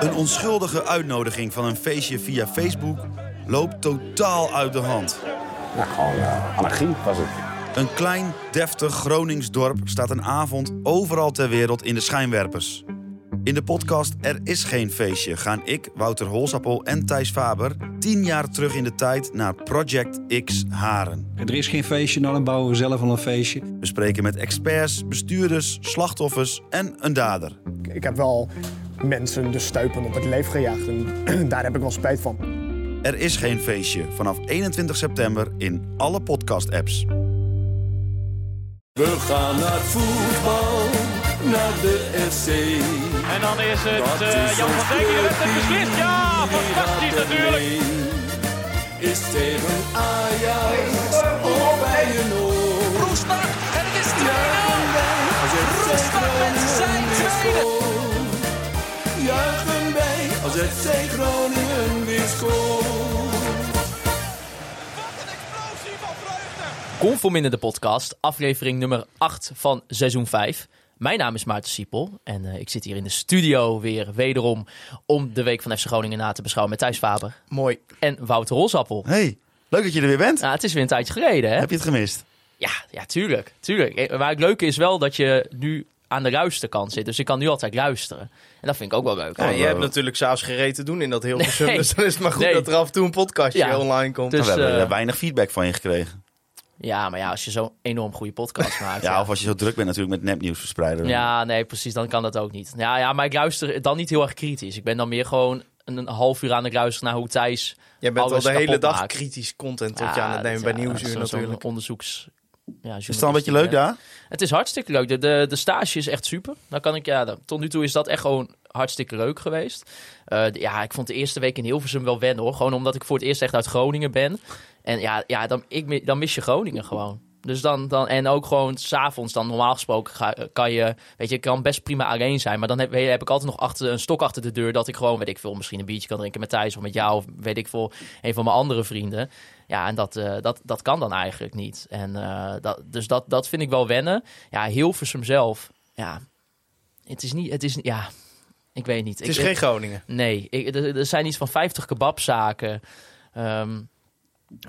Een onschuldige uitnodiging van een feestje via Facebook loopt totaal uit de hand. Nou, gewoon uh, anarchie was het. Een klein, deftig Gronings dorp staat een avond overal ter wereld in de schijnwerpers. In de podcast Er is geen feestje gaan ik, Wouter Holsappel en Thijs Faber tien jaar terug in de tijd naar Project X Haren. Er is geen feestje, nou dan bouwen we zelf al een feestje. We spreken met experts, bestuurders, slachtoffers en een dader. Ik heb wel mensen de stuipen op het lijf gejaagd en daar heb ik wel spijt van. Er is geen feestje vanaf 21 september in alle podcast-apps. We gaan naar voetbal, naar de SC. En dan is het uh, Jan van Dijk die de wedstrijd beslist. Ja, fantastisch natuurlijk. Is tegen Ajax of bij een oor. Roestak en het is 2-0. Roestak met zijn tweede. Juichen wij als het FC Groningen weer scoort. Conform in de podcast, aflevering nummer 8 van seizoen 5. Mijn naam is Maarten Siepel en uh, ik zit hier in de studio weer wederom om de week van FC Groningen na te beschouwen met Thijs Faber. Mooi. En Wouter Rosappel. Hey, leuk dat je er weer bent. Nou, het is weer een tijdje geleden, hè? Heb je het gemist? Ja, ja, tuurlijk. tuurlijk. Maar het leuke is wel dat je nu aan de luisterkant zit. Dus ik kan nu altijd luisteren. En dat vind ik ook wel leuk. Ja, je hebt natuurlijk s'avonds gereden te doen in dat Hilversum. Nee. Dus dan is het maar goed nee. dat er af en toe een podcastje ja. online komt. Dus, we hebben uh, weinig feedback van je gekregen. Ja, maar ja, als je zo'n enorm goede podcast maakt. ja, ja, of als je zo druk bent natuurlijk met nepnieuws verspreiden. Ja, nee, precies. Dan kan dat ook niet. Ja, ja, maar ik luister dan niet heel erg kritisch. Ik ben dan meer gewoon een, half uur aan het luisteren naar hoe Thijs Jij bent al de hele dag maakt. kritisch content tot ja, je aan het nemen bij Nieuwsuur zo, natuurlijk. Zo onderzoeks... Ja, is het al een beetje leuk daar? Het is hartstikke leuk. De, de, de stage is echt super. Dan kan ik, ja, tot nu toe is dat echt gewoon hartstikke leuk geweest. Uh, ja, ik vond de eerste week in Hilversum wel wennen hoor. Gewoon omdat ik voor het eerst echt uit Groningen ben. En ja, ja dan, ik, dan mis je Groningen gewoon. Dus dan, dan, en ook gewoon s'avonds, dan normaal gesproken ga, kan je, weet je, kan best prima alleen zijn. Maar dan heb, heb ik altijd nog achter, een stok achter de deur dat ik gewoon, weet ik veel, misschien een biertje kan drinken met Thijs of met jou of weet ik veel, een van mijn andere vrienden. Ja, en dat, uh, dat, dat kan dan eigenlijk niet. En uh, dat, dus dat, dat vind ik wel wennen. Ja, Hilversum zelf, ja, het is niet, het is, ja, ik weet niet. Het is ik, geen Groningen. Nee, ik, er, er zijn iets van 50 kebabzaken. Um,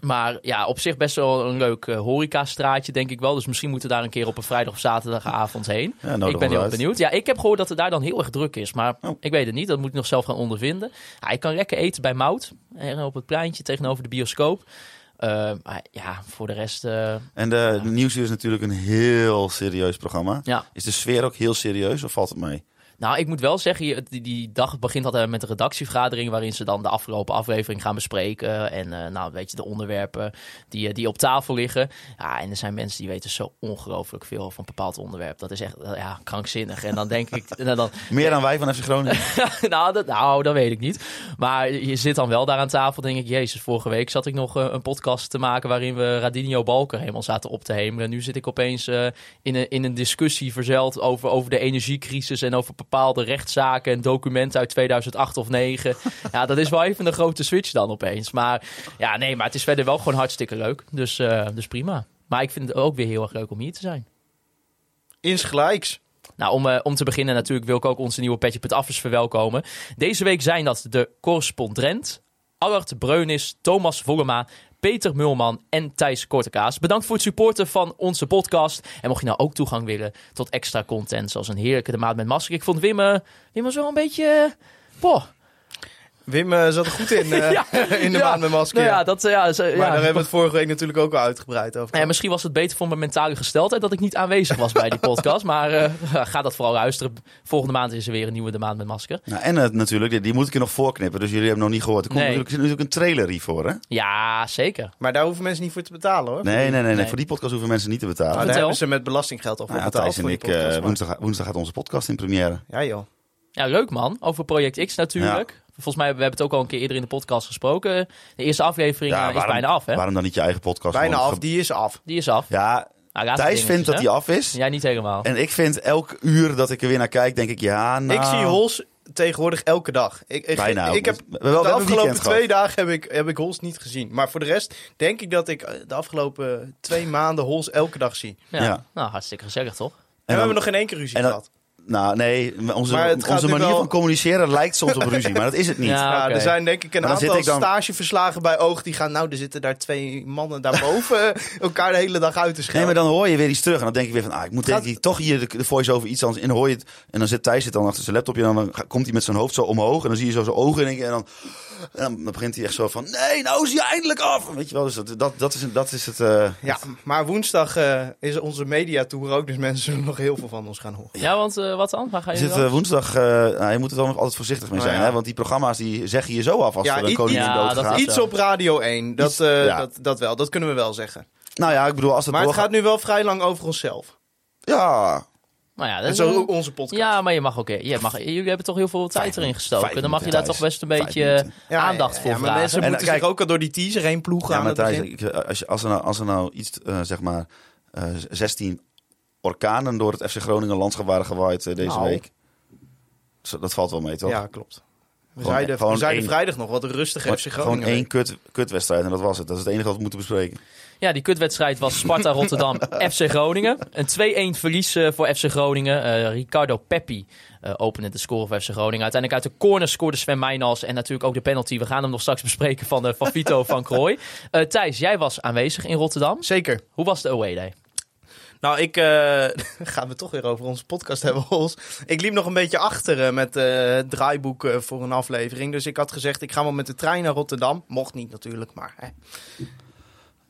maar ja, op zich best wel een leuk uh, horecastraatje, denk ik wel. Dus misschien moeten we daar een keer op een vrijdag of zaterdagavond heen. Ja, ik ben heel uit. benieuwd. Ja, ik heb gehoord dat het daar dan heel erg druk is. Maar oh. ik weet het niet. Dat moet ik nog zelf gaan ondervinden. Ja, ik kan lekker eten bij Mout. Op het pleintje tegenover de bioscoop. Uh, maar ja, voor de rest... Uh, en de ja. Nieuwsuur is natuurlijk een heel serieus programma. Ja. Is de sfeer ook heel serieus of valt het mee? Nou, ik moet wel zeggen, die, die dag begint altijd met een redactievergadering waarin ze dan de afgelopen aflevering gaan bespreken. En uh, nou, weet je, de onderwerpen die, die op tafel liggen. Ja, en er zijn mensen die weten zo ongelooflijk veel van een bepaald onderwerp. Dat is echt ja, krankzinnig. En dan denk ik... Dan, Meer dan wij van FC Groningen? nou, dat, nou, dat weet ik niet. Maar je zit dan wel daar aan tafel, denk ik, jezus, vorige week zat ik nog uh, een podcast te maken waarin we Radinio Balker helemaal zaten op te hemelen. En nu zit ik opeens uh, in, een, in een discussie verzeld over, over de energiecrisis en over bepaalde rechtszaken en documenten uit 2008 of 9. ja, dat is wel even een grote switch dan opeens. Maar ja, nee, maar het is verder wel gewoon hartstikke leuk. Dus, uh, dus prima. Maar ik vind het ook weer heel erg leuk om hier te zijn. Insgelijks. Nou, om, uh, om te beginnen natuurlijk wil ik ook onze nieuwe Petje.affers verwelkomen. Deze week zijn dat de correspondent, Allard Breunis, Thomas Vollema, Peter Mulman en Thijs Kortekaas. Bedankt voor het supporten van onze podcast. En mocht je nou ook toegang willen tot extra content, zoals een heerlijke De Maat met Masker. Ik vond Wim, uh, Wim was wel een beetje... Poh. Wim uh, zat er goed in, uh, ja, in de ja, maand met masker. Nou ja, dat, uh, ja, maar daar hebben we het vorige week natuurlijk ook al uitgebreid over. Ja, misschien was het beter voor mijn mentale gesteldheid dat ik niet aanwezig was bij die podcast. Maar ga dat vooral luisteren. Volgende maand is er weer een nieuwe De Maand met Masker. Nou, en natuurlijk, die, die moet ik er nog voorknippen. Dus jullie hebben nog niet gehoord. Er komt Nee. natuurlijk, natuurlijk een trailer hiervoor, hè? Ja, zeker. Maar daar hoeven mensen niet voor te betalen hoor. Nee, nee, nee, nee. Nee. Voor die podcast hoeven mensen niet te betalen. Maar daar Vertel. hebben ze met belastinggeld al voor Nou ja, betaald. Thijs en ik, podcast, eh, woensdag, woensdag gaat onze podcast in première. Ja joh. Ja, leuk man. Over Project X natuurlijk. Volgens mij, we hebben het ook al een keer eerder in de podcast gesproken. De eerste aflevering Ja, eh, is bijna af, hè? Waarom dan niet je eigen podcast? Bijna af, die is af. Die is af. Ja, Ah, Thijs dingetjes, vindt dat hè? die af is. Ja, niet helemaal. En ik vind elk uur dat ik er weer naar kijk, denk ik, ja, nou... Ik zie Hols tegenwoordig elke dag. Ik, ik, Bijna. ik heb We we de hebben afgelopen twee gehad. dagen heb ik, heb ik Hols niet gezien. Maar voor de rest denk ik dat ik eh, de afgelopen twee maanden Hols elke dag zie. Ja. Ja. Nou, hartstikke gezellig, toch? En we hebben nog geen één keer ruzie en dan- gehad. Nou, nee, onze, onze manier wel- van communiceren lijkt soms op ruzie, maar dat is het niet. Ja. Er zijn denk ik een aantal ik dan- stageverslagen bij Oog die gaan... Nou, er zitten daar twee mannen daarboven elkaar de hele dag uit te Nee, schelden. maar dan hoor je weer iets terug. En dan denk ik weer van, ah, ik moet Gaat- denk ik toch hier de, de voice-over iets anders in. Hoor je het. En dan zit Thijs zit dan achter zijn laptopje. En dan komt hij met zijn hoofd zo omhoog. En dan zie je zo zijn ogen. En, en, dan, en dan begint hij echt zo van, nee, nou is hij eindelijk af. Weet je wel, dus dat, dat, dat, is, dat is het... eh, Ja, maar woensdag eh, is onze mediatour ook, dus mensen zullen nog heel veel van ons gaan horen. Ja, want eh, wat dan? Waar ga Je zit dan? eh, woensdag, eh, nou, je moet er dan nog altijd voorzichtig mee Oh, zijn. ja. Hè? Want die programma's die zeggen je zo af als Ja, er een koningin ja, dat gaat. is Iets op Radio 1, dat, Iets- eh, ja. dat, dat wel, dat kunnen we wel zeggen. Nou ja, ik bedoel, als het Maar het gaat nu wel vrij lang over onszelf. Ja, Nou ja, dat En is ook onze podcast. Ja, maar je mag ook. Je mag, jullie hebben toch heel veel tijd erin gestoken. Dan mag je daar toch best een beetje. Ja, aandacht ja, voor ja, maar vragen. mensen En, moeten kijk- zich ook al door die teaser heen ploegen ja aan het begin. eh, als, je, als, er nou, als er nou iets, eh, zeg maar, eh 16 orkanen door het FC Groningen landschap waren gewaaid eh, deze Nou. week. Dat valt wel mee, toch? Ja, klopt. We Gewoon- zeiden, gewoon we zeiden één- vrijdag nog wat Maar FC gewoon Groningen. één kut, kutwedstrijd en dat was het. Dat is het enige wat we moeten bespreken. Ja, die kutwedstrijd was Sparta Rotterdam FC Groningen. Een 2-1 verlies eh, voor FC Groningen. Eh, Ricardo Peppi eh, opende de score voor FC Groningen. Uiteindelijk uit de corner scoorde Sven Meijnals. En natuurlijk ook de penalty. We gaan hem nog straks bespreken van, eh, van Vito van Krooi. Eh, Thijs, jij was aanwezig in Rotterdam. Zeker. Hoe was de away day? Nou, ik eh, gaan we toch weer over onze podcast hebben, Hols. Ik liep nog een beetje achter eh, met het draaiboek voor een aflevering. Dus ik had gezegd, ik ga wel met de trein naar Rotterdam. Mocht niet natuurlijk, maar hè.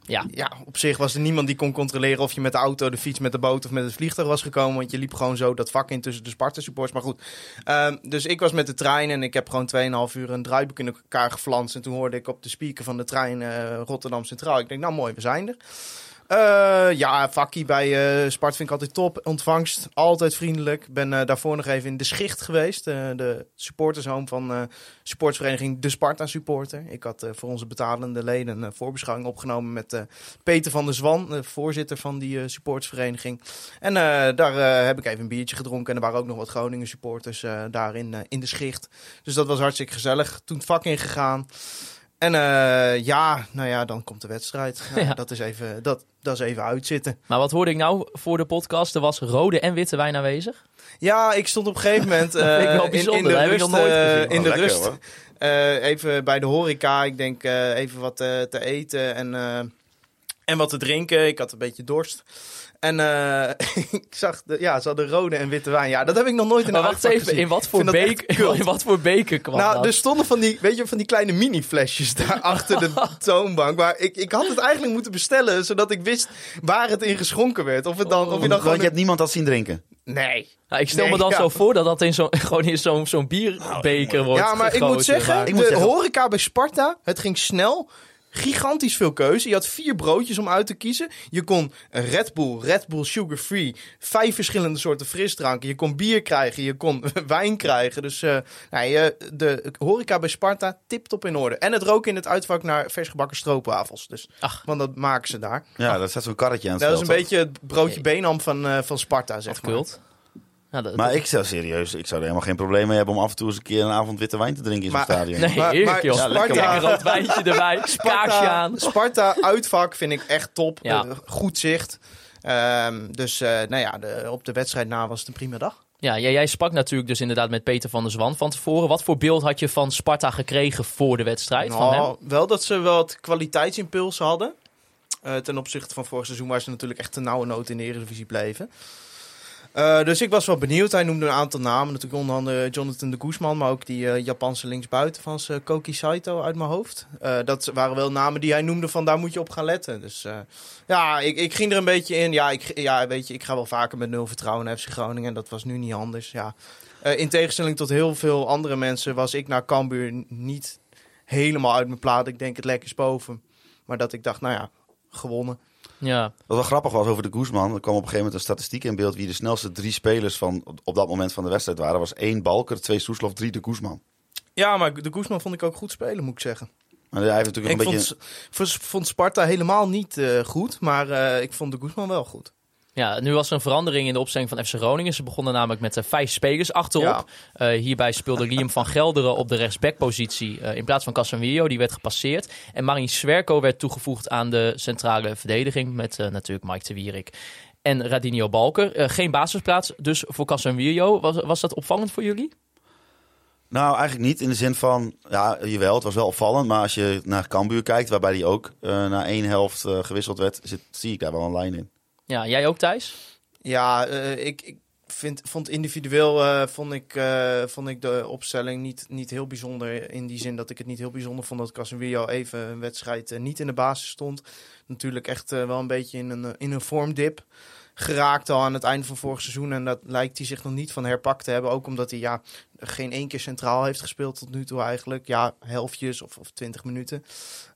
Ja, ja, op zich was er niemand die kon controleren of je met de auto, de fiets, met de boot of met het vliegtuig was gekomen. Want je liep gewoon zo dat vak in tussen de Sparta-supports. Maar goed, Ehm, dus ik was met de trein en ik heb gewoon 2,5 uur een draaiboek in elkaar geflanst. En toen hoorde ik op de speaker van de trein Rotterdam Centraal. Ik denk, nou mooi, we zijn er. Eh, ja, vakkie bij eh Spart vind ik altijd top. Ontvangst, altijd vriendelijk. Ben eh, daarvoor nog even in de Schicht geweest. de supportershome van supportersvereniging De Sparta Supporter. Ik had voor onze betalende leden een voorbeschouwing opgenomen met Peter van der Zwan, de voorzitter van die supportersvereniging. En daar heb ik even een biertje gedronken. En er waren ook nog wat Groningen supporters eh daar in, de Schicht. Dus dat was hartstikke gezellig. Toen het vak ingegaan. En eh, ja, nou ja, dan komt de wedstrijd. Ja, Ja. Dat, is even, dat, dat is even uitzitten. maar wat hoorde ik nou voor de podcast? Er was rode en witte wijn aanwezig. Ja, ik stond op een gegeven moment eh, wel in, de rust, eh, in de Oh, lekker, rust eh, even bij de horeca. Ik denk eh, even wat eh, te eten en, eh, en wat te drinken. Ik had een beetje dorst. En eh, ik zag, de, ja, ze hadden rode en witte wijn. Ja, dat heb ik nog nooit in Maar een wacht even, gezien. in wat voor, cult. in wat voor beker kwam Nou, dat? er stonden van die, weet je, van die kleine mini-flesjes daar achter de toonbank. Maar ik, ik had het eigenlijk moeten bestellen, zodat ik wist waar het in geschonken werd. Of, het dan, of je dan Want gewoon... je hebt niemand dat zien drinken. Nee. Nou, ik stel Nee, me dan ja. zo voor dat dat in zo'n gewoon in zo'n zo'n bierbeker wordt Ja, maar ik moet zeggen, maar- Ik moet de zeggen- horeca bij Sparta, het ging snel. Gigantisch veel keuze. Je had vier broodjes om uit te kiezen. Je kon een Red Bull, Red Bull Sugar Free, vijf verschillende soorten frisdranken. Je kon bier krijgen, je kon wijn krijgen. Dus eh, nou, je, de horeca bij Sparta tip-top in orde. En het rook in het uitvak naar versgebakken stroopwafels. Dus, Ach. Want dat maken ze daar. Ja, dat staat zo'n karretje aan Dat is een beetje het broodje Benam van, eh, van Sparta, zeg Wat maar. kult. Ja, dat- Maar ik zou serieus, ik zou er helemaal geen probleem mee hebben om af en toe eens een keer een avond witte wijn te drinken in zo'n stadion. Nee, Maar- heerlijk maar joh. Sparta- Lekker rood wijntje erbij, Sparta, aan. Sparta uitvak vind ik echt top. Ja. Eh, goed zicht. Ehm, dus eh, nou ja, de, op de wedstrijd na was het een prima dag. Ja, jij, jij sprak natuurlijk dus inderdaad met Peter van der Zwan van tevoren. Wat voor beeld had je van Sparta gekregen voor de wedstrijd? van hem? Nou, wel dat ze wat kwaliteitsimpulsen hadden. Eh, ten opzichte van vorig seizoen, waar ze natuurlijk echt ten nauwe nood in de Eredivisie bleven. Eh, dus ik was wel benieuwd. Hij noemde een aantal namen. Natuurlijk onder andere Jonathan de Guzman, maar ook die eh, Japanse linksbuiten van Koki Saito uit mijn hoofd. Eh, dat waren wel namen die hij noemde van daar moet je op gaan letten. Dus ja, ik, ik ging er een beetje in. Ja, ik, ja, weet je, ik ga wel vaker met nul vertrouwen naar FC Groningen. En dat was nu niet anders. Ja. In tegenstelling tot heel veel andere mensen was ik naar Cambuur niet helemaal uit mijn plaat. Ik denk het lekkers boven. Maar dat ik dacht, nou ja, gewonnen. Ja, Wat wel grappig was over de Guzman, er kwam op een gegeven moment een statistiek in beeld wie de snelste drie spelers van op dat moment van de wedstrijd waren. was één Balker, twee Soeslof, drie de Guzman. Ja, maar de Guzman vond ik ook goed spelen, moet ik zeggen. Maar hij heeft natuurlijk Ik een beetje... vond, vond, vond Sparta helemaal niet eh, goed, maar eh, ik vond de Guzman wel goed. Ja, nu was er een verandering in de opstelling van FC Groningen. Ze begonnen namelijk met eh, vijf spelers achterop. Eh, hierbij speelde Liam van Gelderen op de rechtsbackpositie eh, in plaats van Casemiro. Die werd gepasseerd. En Marin Swerko werd toegevoegd aan de centrale verdediging met eh, natuurlijk Mike de Wierik. en Radinio Balker. Eh, geen basisplaats dus voor Casemiro. Was, was dat opvallend voor jullie? Nou, eigenlijk niet in de zin van, ja, jawel, het was wel opvallend. Maar als je naar Cambuur kijkt, waarbij hij ook eh, na één helft gewisseld werd, zit, zie ik daar wel een lijn in. Ja, jij ook Thijs? Ja, eh, ik, ik vind, vond individueel eh, vond ik, eh, vond ik de opstelling niet, niet heel bijzonder. In die zin dat ik het niet heel bijzonder vond dat Casemiro even een wedstrijd niet in de basis stond. Natuurlijk echt wel een beetje in een, in een vormdip geraakt al aan het einde van vorig seizoen. En dat lijkt hij zich nog niet van herpakt te hebben. Ook omdat hij ja, geen één keer centraal heeft gespeeld tot nu toe eigenlijk. Ja, helftjes of, of twintig minuten.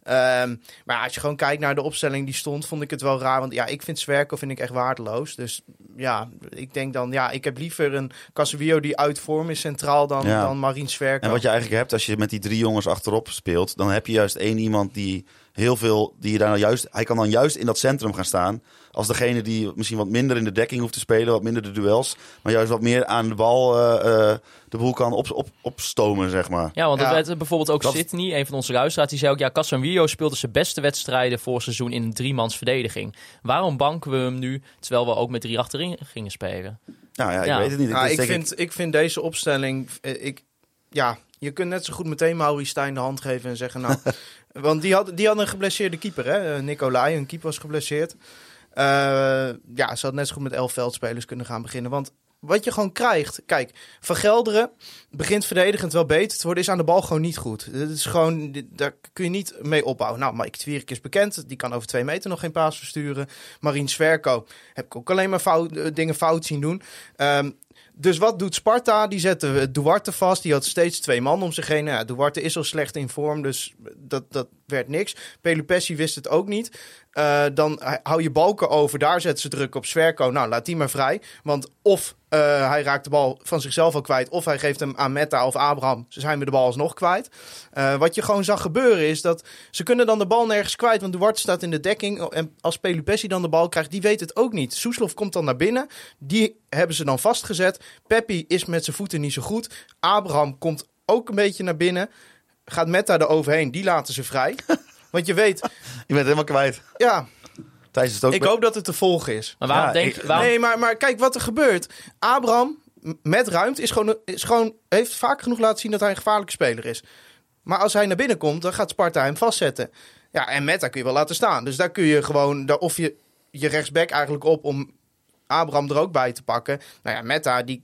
Ehm, maar als je gewoon kijkt naar de opstelling die stond, vond ik het wel raar. Want ja, ik vind Zwerko vind ik echt waardeloos. Dus ja, ik denk dan, ja, ik heb liever een Casemiro die uit vorm is centraal dan, Ja. dan Marien Zwerko. En wat je eigenlijk hebt, als je met die drie jongens achterop speelt, dan heb je juist één iemand die heel veel, die je daar nou juist, hij kan dan juist in dat centrum gaan staan. Als degene die misschien wat minder in de dekking hoeft te spelen, wat minder de duels, maar juist wat meer aan de bal eh, eh, de boel kan op, op, opstomen, zeg maar. Ja, want Ja. er werd bijvoorbeeld ook Dat- Sydney, een van onze luisteraars, die zei ook... ja, Casemiro speelde zijn beste wedstrijden voor seizoen in een driemans verdediging. Waarom banken we hem nu, terwijl we ook met drie achterin gingen spelen? Nou ja, ik Ja. weet het niet. Ja, Het is ik, vind, ik vind deze opstelling. eh, Ik, ja, je kunt net zo goed meteen Maurice Stijn de hand geven en zeggen: Nou. want die had, die had een geblesseerde keeper, hè? Nicolai, een keeper was geblesseerd. Eh, ja, ze had net zo goed met elf veldspelers kunnen gaan beginnen. Want wat je gewoon krijgt. Kijk, Van Gelderen begint verdedigend wel beter te worden. Is aan de bal gewoon niet goed. Het is gewoon, daar kun je niet mee opbouwen. Nou, Mike Twierik is bekend. Die kan over twee meter nog geen paas versturen. Marien Sverko heb ik ook alleen maar fout, eh, dingen fout zien doen. Ehm, dus wat doet Sparta? Die zetten Duarte vast. Die had steeds twee man om zich heen. Nou Duarte is al slecht in vorm, dus dat, dat werd niks. Pelupessi wist het ook niet. Eh, dan hou je balken over. Daar zetten ze druk op Sverko. Nou, laat die maar vrij. Want of eh, hij raakt de bal van zichzelf al kwijt... of hij geeft hem aan Metta of Abraham. Ze zijn we de bal alsnog kwijt. Eh, wat je gewoon zag gebeuren is dat... ze kunnen dan de bal nergens kwijt... want Duarte staat in de dekking. En als Pelupessi dan de bal krijgt, die weet het ook niet. Soeslof komt dan naar binnen. Die hebben ze dan vastgezet. Peppi is met zijn voeten niet zo goed. Abraham komt ook een beetje naar binnen. Gaat Metta er overheen. Die laten ze vrij. Want je weet, Je bent helemaal kwijt. ja, Thijs is het ook. ik hoop dat het te volgen is. Maar waarom Ja, denk ik- waarom, Nee, maar, maar kijk wat er gebeurt. Abraham met ruimte is gewoon, is gewoon, heeft vaak genoeg laten zien dat hij een gevaarlijke speler is. Maar als hij naar binnen komt, dan gaat Sparta hem vastzetten. Ja, en Metta kun je wel laten staan. Dus daar kun je gewoon, daar of je je rechtsback eigenlijk op om Abraham er ook bij te pakken. Nou ja, Metta die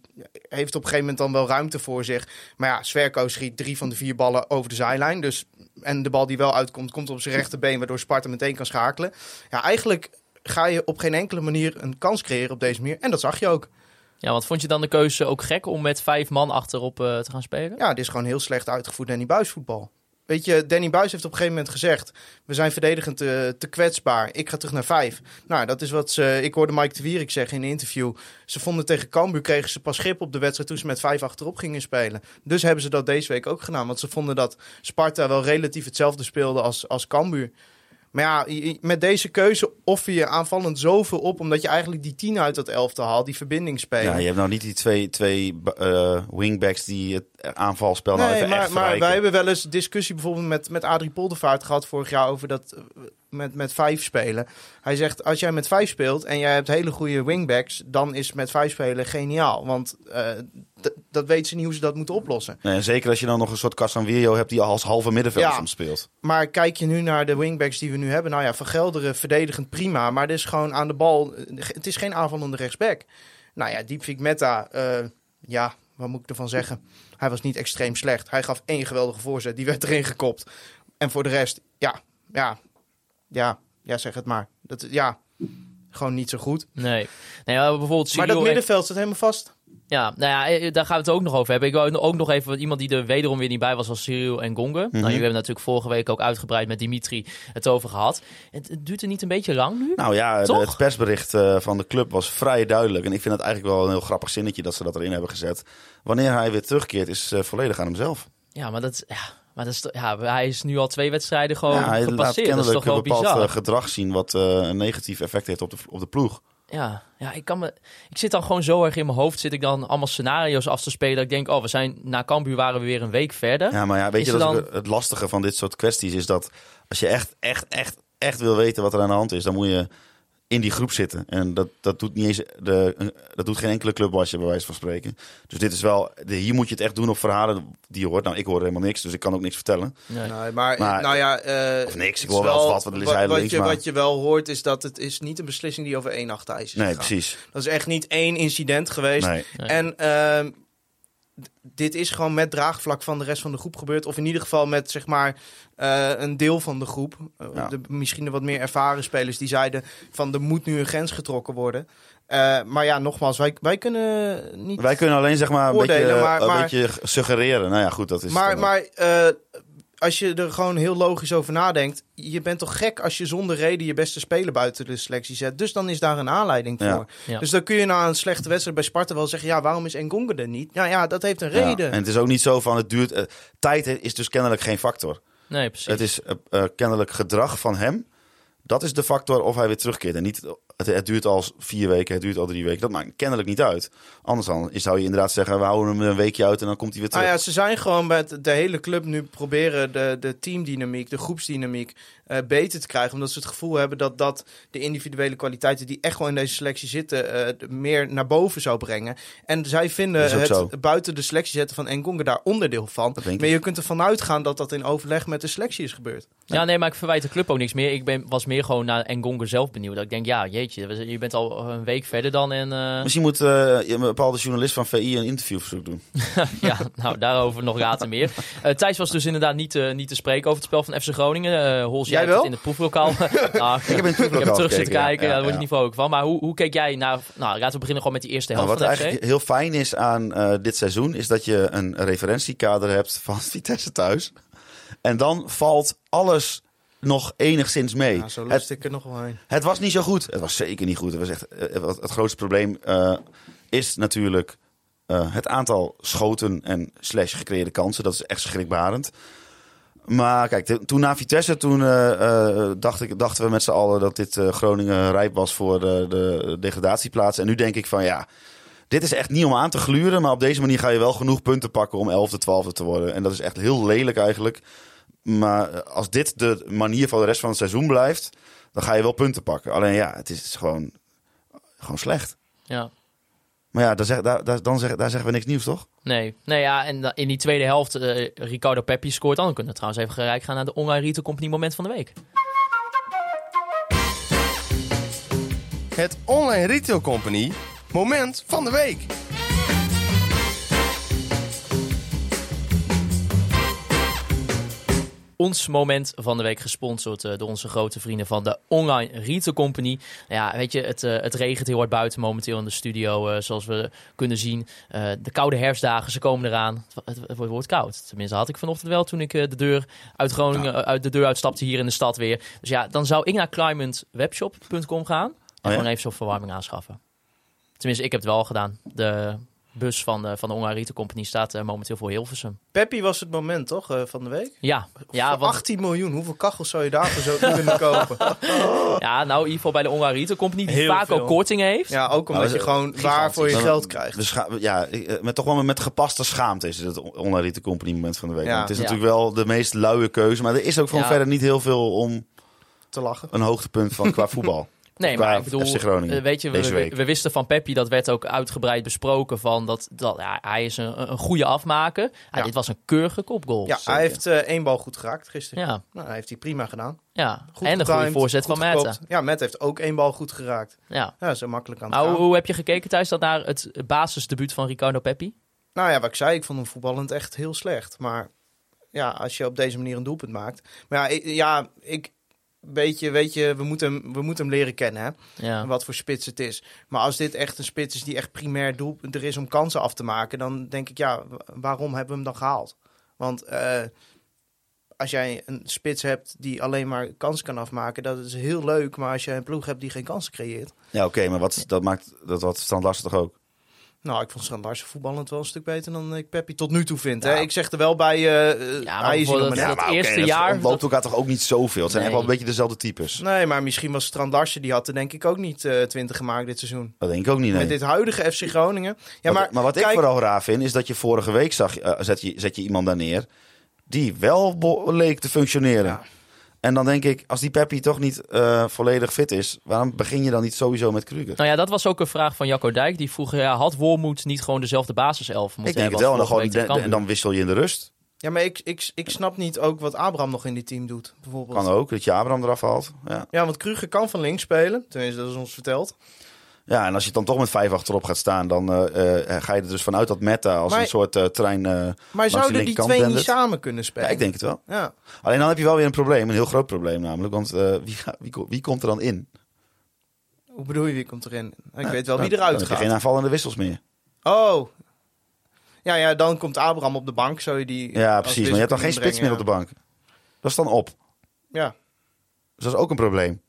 heeft op een gegeven moment dan wel ruimte voor zich. Maar ja, Sverko schiet drie van de vier ballen over de zijlijn. Dus, en de bal die wel uitkomt, komt op zijn rechterbeen, waardoor Sparta meteen kan schakelen. Ja, eigenlijk ga je op geen enkele manier een kans creëren op deze manier. En dat zag je ook. ja, want vond je dan de keuze ook gek om met vijf man achterop eh, te gaan spelen? Ja, dit is gewoon heel slecht uitgevoerd Danny Buis voetbal. Weet je, Danny Buis heeft op een gegeven moment gezegd... we zijn verdedigend te, te kwetsbaar. Ik ga terug naar vijf. Nou, dat is wat ze... Ik hoorde Mike de Wierik zeggen in een interview. Ze vonden tegen Cambuur kregen ze pas grip op de wedstrijd... toen ze met vijf achterop gingen spelen. Dus hebben ze dat deze week ook gedaan. Want ze vonden dat Sparta wel relatief hetzelfde speelde als, als Cambuur. Maar ja, met deze keuze offer je aanvallend zoveel op... omdat je eigenlijk die tien uit dat elftal haalt. Die verbinding spelen. Ja, je hebt nou niet die twee, twee eh, wingbacks die het aanvalspel nou Nee, even maar, echt maar wij hebben wel eens discussie bijvoorbeeld met, met Adrie Poldervaart gehad vorig jaar over dat eh, met, met vijf spelen. Hij zegt, als jij met vijf speelt en jij hebt hele goede wingbacks, dan is met vijf spelen geniaal. Want eh, dat weten ze niet hoe ze dat moeten oplossen. Nee, en zeker als je dan nog een soort Casanvirio hebt die als halve middenveld Ja. speelt. Maar kijk je nu naar de wingbacks die we nu hebben. Nou ja, Van Gelderen verdedigend prima. Maar dit is gewoon aan de bal. eh, Het is geen aanvallende rechtsback. Nou ja, Diepvik Meta. ja, wat moet ik ervan zeggen? Hij was niet extreem slecht. Hij gaf één geweldige voorzet. Die werd erin gekopt. En voor de rest, ja, ja, ja, ja, zeg het maar. Dat, ja, gewoon niet zo goed. Nee. nee maar bijvoorbeeld Maar dat en- middenveld zit helemaal vast. Ja, nou ja, eh, daar gaan we het ook nog over hebben. Ik wou ook nog even iemand die er wederom weer niet bij was, als Cyril en Gonge. Nou, jullie hebben natuurlijk vorige week ook uitgebreid met Dimitri het over gehad. Het, het duurt er niet een beetje lang nu? Nou ja, de- het persbericht eh, van de club was vrij duidelijk. En ik vind het eigenlijk wel een heel grappig zinnetje dat ze dat erin hebben gezet. Wanneer hij weer terugkeert is eh, volledig aan hemzelf. Ja, maar dat, ja, maar dat is, ja, hij is nu al twee wedstrijden gewoon ja, hij laat gepasseerd. Dat is kennelijk toch wel een bepaald bizar. gedrag zien wat een negatief effect heeft op de, op de ploeg. Ja, ja ik, kan me, ik zit dan gewoon zo erg in mijn hoofd, zit ik dan allemaal scenario's af te spelen. Dat ik denk, oh, we zijn na Cambuur waren we weer een week verder. Ja, maar ja, weet Is je, dat dan- het lastige van dit soort kwesties is dat als je echt, echt, echt, echt wil weten wat er aan de hand is, dan moet je in die groep zitten. En dat, dat, doet niet eens de, dat doet geen enkele club als je bij wijze van spreken. Dus dit is wel, de, hier moet je het echt doen op verhalen die je hoort. Nou, ik hoor helemaal niks, dus ik kan ook niks vertellen. Nee. Nee, maar, Maar- nou ja, eh, Of niks, ik hoor wel wat, er hij wat, links, je, maar- wat je wel hoort is dat het is niet een beslissing die over één nachtijs is Nee, gegaan. precies. Dat is echt niet één incident geweest. Nee. Nee. En ehm, dit is gewoon met draagvlak van de rest van de groep gebeurd. Of in ieder geval met zeg maar eh, een deel van de groep. Eh, Ja. de, misschien de wat meer ervaren spelers die zeiden van er moet nu een grens getrokken worden. Eh, maar ja, nogmaals, wij, wij kunnen niet. Wij kunnen alleen zeg maar een, beetje, maar- een maar- beetje suggereren. Nou ja, goed, dat is maar maar als je er gewoon heel logisch over nadenkt, je bent toch gek als je zonder reden je beste speler buiten de selectie zet. Dus dan is daar een aanleiding voor. Ja. Dus dan kun je na een slechte wedstrijd bij Sparta wel zeggen, ja, waarom is Engonga er niet? Nou ja, dat heeft een Ja, reden. En het is ook niet zo van het duurt. eh, tijd is dus kennelijk geen factor. nee, precies. Het is eh, eh, kennelijk gedrag van hem. Dat is de factor of hij weer terugkeert. En niet, het, het duurt al vier weken, het duurt al drie weken. Dat maakt kennelijk niet uit. Anders dan zou je inderdaad zeggen, we houden hem een weekje uit en dan komt hij weer Nou terug. ja, ze zijn gewoon met de hele club nu proberen de, de teamdynamiek, de groepsdynamiek eh, beter te krijgen. Omdat ze het gevoel hebben dat dat de individuele kwaliteiten die echt gewoon in deze selectie zitten, eh, de- meer naar boven zou brengen. En zij vinden het zo. buiten de selectie zetten van Engonga daar onderdeel van. Maar ik. je kunt ervan uitgaan dat dat in overleg met de selectie is gebeurd. Ja, nee, maar ik verwijt de club ook niks meer. Ik ben, was meer gewoon naar Engonga zelf benieuwd. Dat ik denk, ja, jeetje, je bent al een week verder dan. En eh, Misschien moet eh, een bepaalde journalist van VI een interviewverzoek doen. ja, nou, daarover nog later meer. Eh Thijs was dus inderdaad niet, niet te spreken over het spel van FC Groningen. Eh Hols, Jij wel? in het proeflokaal. nou, ik heb in het proeflokaal terug zitten kijken, Ja, daar word je ja. niet vrolijk van. Maar hoe, hoe keek jij naar... Nou, laten we beginnen gewoon met die eerste Nou, helft wat van FC. eigenlijk heel fijn is aan eh, dit seizoen, is dat je een referentiekader hebt van Vitesse thuis. En dan valt alles nog enigszins mee. Ja, zo het, lust ik er nog wel heen. het was niet zo goed. Het was zeker niet goed. Het, was echt, eh, wat- het grootste probleem eh, is natuurlijk eh, het aantal schoten en slash gecreëerde kansen. Dat is echt schrikbarend. Maar kijk, toen na Vitesse, toen eh, eh, dacht ik, dachten we met z'n allen dat dit eh, Groningen rijp was voor de, de degradatieplaats. En nu denk ik van ja, dit is echt niet om aan te gluren. Maar op deze manier ga je wel genoeg punten pakken om 11e, 12e te worden. En dat is echt heel lelijk eigenlijk. Maar als dit de manier van de rest van het seizoen blijft, dan ga je wel punten pakken. Alleen ja, het is gewoon, gewoon slecht. Ja. Maar ja, daar, zeg, daar, daar, dan zeg, daar zeggen we niks nieuws, toch? Nee, nee ja, en in die tweede helft, eh, Ricardo Peppi scoort dan. Dan kunnen we trouwens even gelijk gaan naar de Online Retail Company moment van de week. Het Online Retail Company moment van de week. Ons moment van de week gesponsord eh, door onze grote vrienden van de Online Retail Company. Ja, weet je, het, eh, het regent heel hard buiten momenteel in de studio, eh, zoals we kunnen zien. De koude herfstdagen, ze komen eraan. Het, het, het wordt koud. Tenminste, had ik vanochtend wel toen ik de deur uit Groningen, uit de deur uitstapte hier in de stad weer. Dus ja, dan zou ik naar climatewebshop.com gaan en ja? gewoon even zo'n verwarming aanschaffen. Tenminste, ik heb het wel gedaan. De bus van de, van de Retail Company staat eh, momenteel voor Hilversum. Peppi was het moment, toch, eh, van de week? Ja, ja, Voor want 18 miljoen, hoeveel kachels zou je daarvoor zo kunnen kopen? Ja, nou in ieder geval bij de Retail Company die Heel vaak veel. ook kortingen heeft. Ja, ook omdat Nou, je gewoon waar voor je geld krijgt. Ja, eh, met, toch wel met gepaste schaamte is het retail company moment van de week. Ja. Het is Ja. natuurlijk wel de meest luie keuze. Maar er is ook gewoon Ja. verder niet heel veel om Te lachen. een hoogtepunt van qua voetbal. Nee, maar ik bedoel, eh, weet je, we, wisten van Peppi, dat werd ook uitgebreid besproken, van dat, dat ja, hij is een, een goede afmaker. Ja, Ja. Dit was een keurige kopgoal. Ja, hij heeft eh, één bal goed geraakt gisteren. Ja, Nou, hij heeft hij prima gedaan. ja. Goed en een goede voorzet goed van gekoopt. Ja, Matt heeft ook één bal goed geraakt. Ja. Ja, zo makkelijk aan het Maar hoe, heb je gekeken thuis dat naar het basisdebuut van Ricardo Peppi? Nou ja, wat ik zei, ik vond hem voetballend echt heel slecht. Maar ja, als je op deze manier een doelpunt maakt. Maar ja, ik, ja, ik weet je, weet je we, moeten hem, we moeten hem leren kennen. Hè? Ja. Wat voor spits het is. Maar als dit echt een spits is die echt primair doel er is om kansen af te maken, dan denk ik, ja, wa- waarom hebben we hem dan gehaald? Want eh, als jij een spits hebt die alleen maar kansen kan afmaken, dat is heel leuk. Maar als je een ploeg hebt die geen kansen creëert. Ja, oké, maar wat, dat maakt dat wat Larsen toch ook? Nou, ik vond Strand Larsen voetballend wel een stuk beter dan ik Peppi tot nu toe vind. Hè? Ik zeg er wel bij, eh Ja, maar is maar net. dat oké, eerste dat jaar- ontloopt elkaar toch ook niet zoveel. Het zijn echt Nee. wel een beetje dezelfde types. Nee, maar misschien was Strand Larsen, die had er denk ik ook niet eh 20 gemaakt dit seizoen. Dat denk ik ook niet, nee. Met dit huidige FC Groningen. Ja, maar, maar wat ik vooral raar vind, is dat je vorige week zag, zet, je, zet je iemand daar neer die wel leek te functioneren. Ja. En dan denk ik, als die Peppi toch niet eh, volledig fit is, waarom begin je dan niet sowieso met Kruger? Nou ja, dat was ook een vraag van Jacco Dijk. Die vroeg, ja, had Wormoed niet gewoon dezelfde basiself moeten ik denk het wel. En dan, gewoon, en dan wissel je in de rust. Ja, maar ik, ik, ik snap niet ook wat Abraham nog in dit team doet, bijvoorbeeld. Kan ook, dat je Abraham eraf haalt. Ja. Ja, want Kruger kan van links spelen. Tenminste, dat is ons verteld. Ja, en als je dan toch met vijf achterop gaat staan, dan eh, eh, ga je er dus vanuit dat Meta als Maar- een soort eh, trein... Maar zouden die twee niet samen kunnen spelen? ja, ik denk het wel. Ja. Alleen dan heb je wel weer een probleem, een heel groot probleem namelijk. Want wie, wie, wie komt er dan in? Hoe bedoel je, wie komt erin? Ik weet wel Dan- wie eruit Dan gaat. geen aanvallende wissels meer. Oh. Ja, ja, dan komt Abraham op de bank. Zou je die Ja, precies. Maar je hebt dan geen spits meer op de bank. Dat is dan op. Ja. Dus dat is ook een probleem.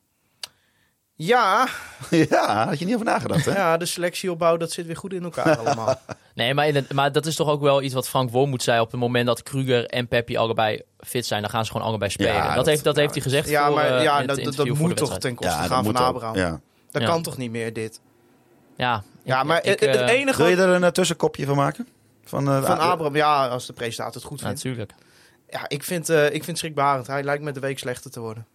Ja, ja, had je niet over nagedacht, hè? ja, de selectieopbouw, dat zit weer goed in elkaar allemaal. Nee, maar, in het- maar dat is toch ook wel iets wat Frank Wormoed zei. Op het moment dat Kruger en Peppi allebei fit zijn, dan gaan ze gewoon allebei spelen. Ja, dat, dat- heeft, dat ja, heeft hij gezegd ja, voor, maar ja, in het dat, dat, moet toch ten koste gaan van. Abraham. Ja. Dat Ja. kan toch niet meer, dit? Ja, Ja, maar ik, het, het eh, enige Wil je er een eh, tussenkopje van maken? Van, eh, van ah, Abraham, ja, als de presentator het goed vindt. Natuurlijk. Ja, ik vind, eh ik vind schrikbarend. Hij lijkt met de week slechter te worden.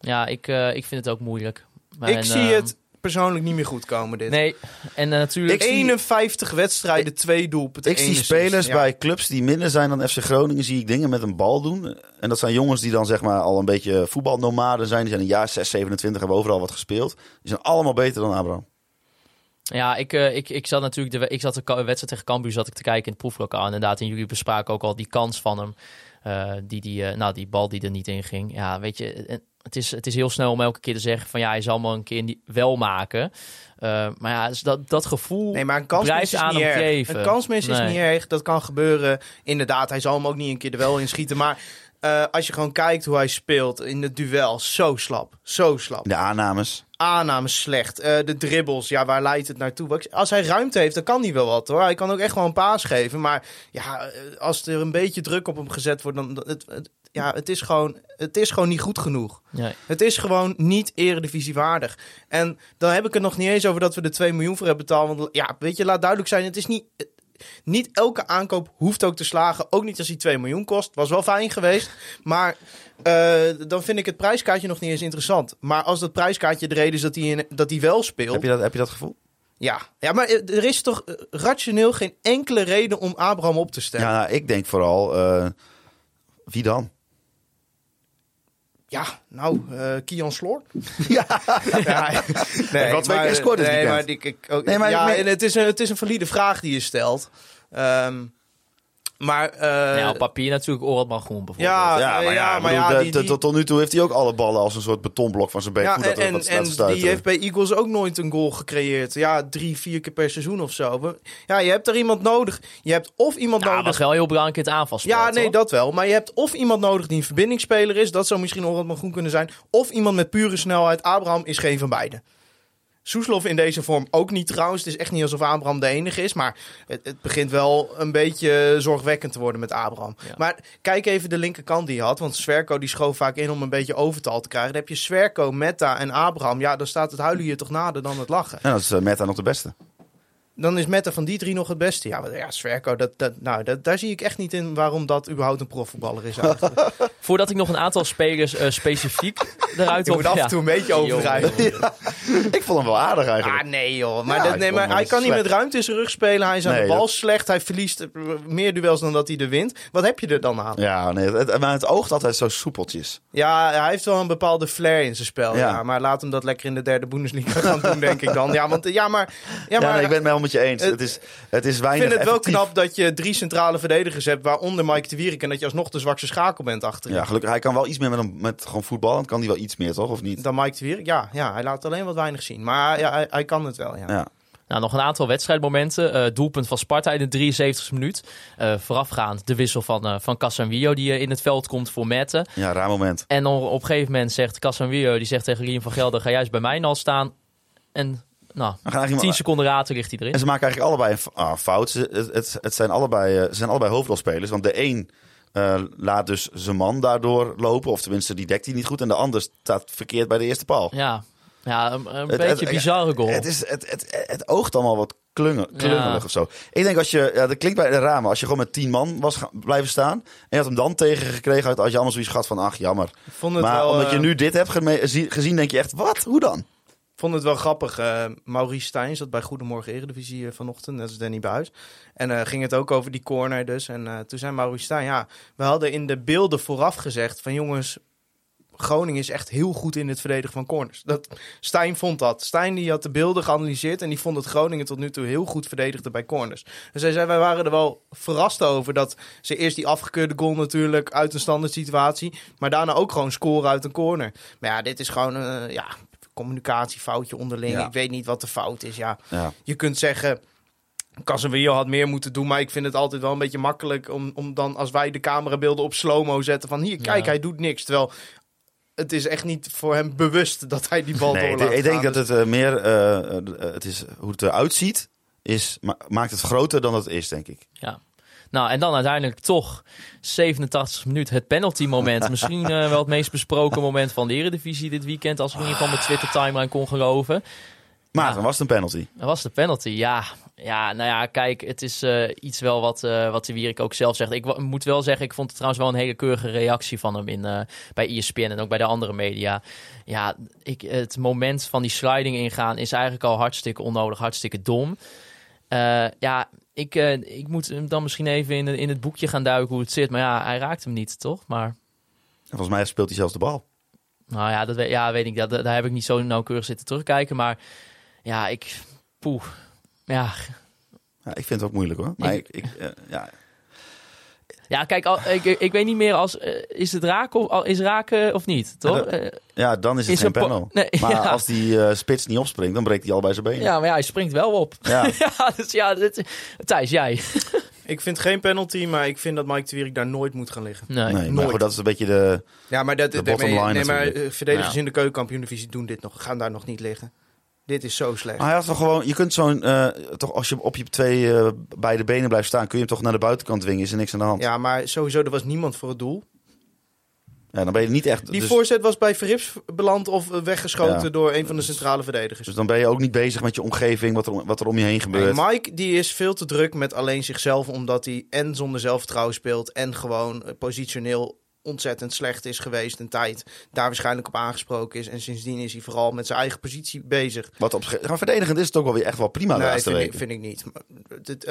Ja, ik, eh, ik vind het ook moeilijk. Maar ik en, zie eh, het persoonlijk niet meer goed komen, dit. Nee, en eh, natuurlijk... Ik zie- 51 wedstrijden, twee doelpunten. Ik zie spelers Ja. bij clubs die minder zijn dan FC Groningen, zie ik dingen met een bal doen. En dat zijn jongens die dan zeg maar al een beetje voetbalnomaden zijn. Die zijn een jaar 6, 27, hebben overal wat gespeeld. Die zijn allemaal beter dan Abraham. Ja, ik, eh, ik, ik zat natuurlijk de, ik zat de wedstrijd tegen Cambuur zat ik te kijken in het proeflokaal. Inderdaad, en jullie bespraken ook al die kans van hem. Eh, die, die, eh, nou, die bal die er niet in ging. Ja, weet je, en het is, het is heel snel om elke keer te zeggen van ja, hij zal maar een keer wel maken. Eh, maar ja, dus dat, dat gevoel Nee, maar een kansmis blijft is aan niet hem erg. geven. Een kansmis is Nee. niet erg. Dat kan gebeuren. Inderdaad, hij zal hem ook niet een keer er wel in schieten. Maar eh, als je gewoon kijkt hoe hij speelt in het duel, zo slap. Zo slap. De aannames. Aannames slecht. Eh, de dribbles, ja, waar leidt het naartoe? Als hij ruimte heeft, dan kan hij wel wat hoor. Hij kan ook echt wel een paas geven. Maar ja, eh, als er een beetje druk op hem gezet wordt, dan... Het, het, ja, het is, gewoon, het is gewoon niet goed genoeg. Nee. Het is gewoon niet eredivisiewaardig. En dan heb ik het nog niet eens over dat we er 2 miljoen voor hebben betaald. Want ja, weet je, laat duidelijk zijn, het is niet... Niet elke aankoop hoeft ook te slagen. Ook niet als hij 2 miljoen kost. Was wel fijn geweest. Maar eh, dan vind ik het prijskaartje nog niet eens interessant. Maar als dat prijskaartje de reden is dat hij, in, dat hij wel speelt. Heb je dat, heb je dat gevoel? Ja. ja, maar eh, er is toch eh, rationeel geen enkele reden om Abraham op te stellen. Ja, nou, ik denk vooral, wie dan? Ja, nou, eh Kian Sloor. Ja. Ja, nee, wel twee keer gescoord dit nee, maar ik, ik, ook, Nee, maar ja, en het is, een, het is een valide vraag die je stelt. Ehm, maar, eh, Ja, op papier natuurlijk Oratman Groen bijvoorbeeld. ja, Ja, maar ja, ja, ik maar bedoel, ja, de- die- de- die- tot, tot nu toe heeft hij ook alle ballen als een soort betonblok van zijn bek. ja, goed dat en, en, die heeft bij Eagles ook nooit een goal gecreëerd. Ja, drie, vier keer per seizoen of zo. Ja, je hebt er iemand nodig. Je hebt of iemand Nou, nodig was wel heel belangrijk in het aanvalspel. Ja, nee, toch? dat wel. Maar je hebt of iemand nodig die een verbindingsspeler is. Dat zou misschien Orad Groen kunnen zijn. Of iemand met pure snelheid. Abraham is geen van beide. Soeslof in deze vorm ook niet trouwens. Het is echt niet alsof Abraham de enige is. Maar het, het begint wel een beetje zorgwekkend te worden met Abraham. Ja. Maar kijk even de linkerkant die hij had. Want Sverko die schoof vaak in om een beetje overtal te krijgen. Dan heb je Sverko, Metta en Abraham. Ja, dan staat het huilen hier toch nader dan het lachen. En dat is eh, Meta nog de beste. Dan is Metta van die drie nog het beste. Ja, maar ja Sverko, dat, dat, nou, dat, daar zie ik echt niet in waarom dat überhaupt een profvoetballer is eigenlijk. Voordat ik nog een aantal spelers eh, specifiek eruit Je moet af en toe een beetje overdrijven. Ik vond hem wel aardig eigenlijk. Ah, nee joh. Maar, Ja, dat, nee, maar hij kan niet met ruimte in zijn rug spelen. Hij is aan Nee, de bal dat- slecht. Hij verliest eh, meer duels dan dat hij er wint. Wat heb je er dan aan? Ja, nee, het, maar het oogt altijd zo soepeltjes. Ja, hij heeft wel een bepaalde flair in zijn spel. Ja. Ja. maar laat hem dat lekker in de derde Bundesliga gaan doen, denk ik dan. Ja, want ja, maar... Ja, Ja, maar nee, ik ben wel met je eens. het- het, is, het is ik weinig vind het wel knap dat je drie centrale verdedigers hebt, waaronder Mike de Wierik, en dat je alsnog de zwakste schakel bent achterin. Ja, gelukkig. Hij kan wel iets meer met, hem, met gewoon voetballen. Dan kan hij wel iets meer, toch? Of niet? Dan Mike de Wierik, ja, ja, hij laat alleen wat weinig zien. Maar ja, hij, hij kan het wel, ja. Ja. Nou, nog een aantal wedstrijdmomenten. Eh, doelpunt van Sparta in de 73e minuut. Eh, voorafgaand de wissel van, eh van Casemiro die eh, in het veld komt voor Mette. Ja, raar moment. En dan op een gegeven moment zegt Casemiro, die zegt tegen Rien van Gelder, ga juist bij mij al staan. En nou, Dan gaan eigenlijk tien seconden later ligt hij erin. En ze maken eigenlijk allebei een ah, fout. Ze, het, het, het zijn allebei, eh, ze zijn allebei hoofdrolspelers. Want de een eh, laat dus zijn man daardoor lopen. Of tenminste, die dekt hij niet goed. En de ander staat verkeerd bij de eerste paal. Ja, ja een, een Het- beetje het- bizarre goal. Het, is, het, het, het oogt allemaal wat klungel, klungelig Ja. of zo. Ik denk als je, ja, dat klinkt bij de ramen, als je gewoon met tien man was gaan- blijven staan. En je had hem dan tegengekregen, had je allemaal zoiets gehad van, ach jammer. Ik vond het, Maar wel, omdat je eh, nu dit hebt gezien, denk je echt, wat? Hoe dan? Vond het wel grappig. eh Maurice Stijn zat bij Goedemorgen Eredivisie eh, vanochtend, net als Danny Buis. En eh, ging het ook over die corner dus. En toen zei Maurice Stijn, ja, we hadden in de beelden vooraf gezegd van jongens... Groningen is echt heel goed in het verdedigen van corners. Dat, Stijn vond dat. Stijn die had de beelden geanalyseerd en die vond dat Groningen tot nu toe heel goed verdedigde bij corners. Dus hij zei, wij waren er wel verrast over dat ze eerst die afgekeurde goal natuurlijk uit een standaard situatie, maar daarna ook gewoon scoren uit een corner. Maar ja, dit is gewoon ja, communicatiefoutje onderling. Ja. Ik weet niet wat de fout is. Ja, Ja. je kunt zeggen. Casemiro had meer moeten doen, maar ik vind het altijd wel een beetje makkelijk om, om dan als wij de camerabeelden op slow-mo zetten van hier, kijk, Ja. hij doet niks. Terwijl het is echt niet voor hem bewust dat hij die bal Nee, door laat ik denk gaan. dat het eh, meer, eh, eh, het is, hoe het eruit ziet, is, ma- maakt het groter dan het is, denk ik. Ja. Nou, en dan uiteindelijk toch 87 minuut het penalty moment. Misschien eh, wel het meest besproken moment van de Eredivisie dit weekend. Als ik in ieder geval mijn Twitter timeline kon geloven. Maar Ja. dan was het een penalty. Dat was de penalty, ja. Ja, nou ja, kijk, het is eh, iets wel wat, eh wat de Wierik ook zelf zegt. Ik moet wel zeggen, ik vond het trouwens wel een hele keurige reactie van hem in, bij ESPN en ook bij de andere media. Ja, ik, het moment van die sliding ingaan is eigenlijk al hartstikke onnodig, hartstikke dom. Ja, ik, eh, ik moet hem dan misschien even in, in het boekje gaan duiken hoe het zit. Maar ja, hij raakt hem niet, toch? Maar En volgens mij speelt hij zelfs de bal. nou ja, dat weet, ja, weet ik. Dat, daar heb ik niet zo nauwkeurig zitten terugkijken. Maar ja, ik... Poeh. Ja, Ja, ik vind het ook moeilijk hoor. Maar Ik- ik, ik, eh, ja, Ja, kijk, al, ik, ik weet niet meer als eh, is het raken of al- is raken of niet, toch? Ja, dat- Eh, ja, dan is het Is geen panel. Nee, maar ja. als die eh, spits niet opspringt, dan breekt hij al bij zijn benen. ja, maar ja, hij springt wel op. Ja. ja, dus ja, dit, Thijs, jij? Ik vind geen penalty, maar ik vind dat Mike de Wierik daar nooit moet gaan liggen. Nee. Nee, maar goed, dat is een beetje de... Ja, maar, dat, De nee, bottom line nee, maar natuurlijk. verdedigers Ja. in de keukenkampioen-divisie doen dit nog, gaan daar nog niet liggen. Dit is zo slecht. Maar hij had toch gewoon... Je kunt zo'n... eh, toch als je op je twee eh, beide benen blijft staan, kun je hem toch naar de buitenkant dwingen. Is er niks aan de hand. Ja, Ja, maar sowieso, er was niemand voor het doel. dan ben je niet echt... Die dus, voorzet was bij Verrips beland of eh, weggeschoten Ja. door een van de centrale verdedigers. dus dan ben je ook niet bezig met je omgeving, wat er, om- wat er om je heen gebeurt. Nee, Mike die is veel te druk met alleen zichzelf, omdat hij en zonder zelfvertrouwen speelt en gewoon positioneel ontzettend slecht is geweest een tijd. Daar waarschijnlijk op aangesproken is. En sindsdien is hij vooral met zijn eigen positie bezig. Wat op, maar verdedigend is het ook wel weer echt wel prima nee, vind ik, vind ik niet.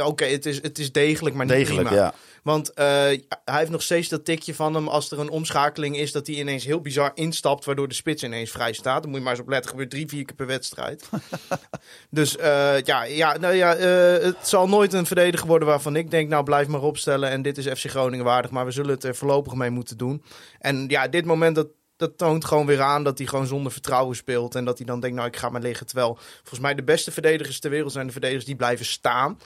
Oké, het, is, het is degelijk, maar niet Degelijk, prima. ja. Want eh, hij heeft nog steeds dat tikje van hem als er een omschakeling is, dat hij ineens heel bizar instapt, waardoor de spits ineens vrij staat. Dan moet je maar eens op letten, gebeurt drie, vier keer per wedstrijd. dus eh, ja, ja, nou ja eh, het zal nooit een verdediger worden waarvan ik denk, nou blijf maar opstellen en dit is FC Groningen waardig, maar we zullen het er voorlopig mee moeten doen. En ja, dit moment dat dat toont gewoon weer aan dat hij gewoon zonder vertrouwen speelt. En dat hij dan denkt, nou, ik ga maar liggen. Terwijl volgens mij de beste verdedigers ter wereld zijn de verdedigers die blijven staan.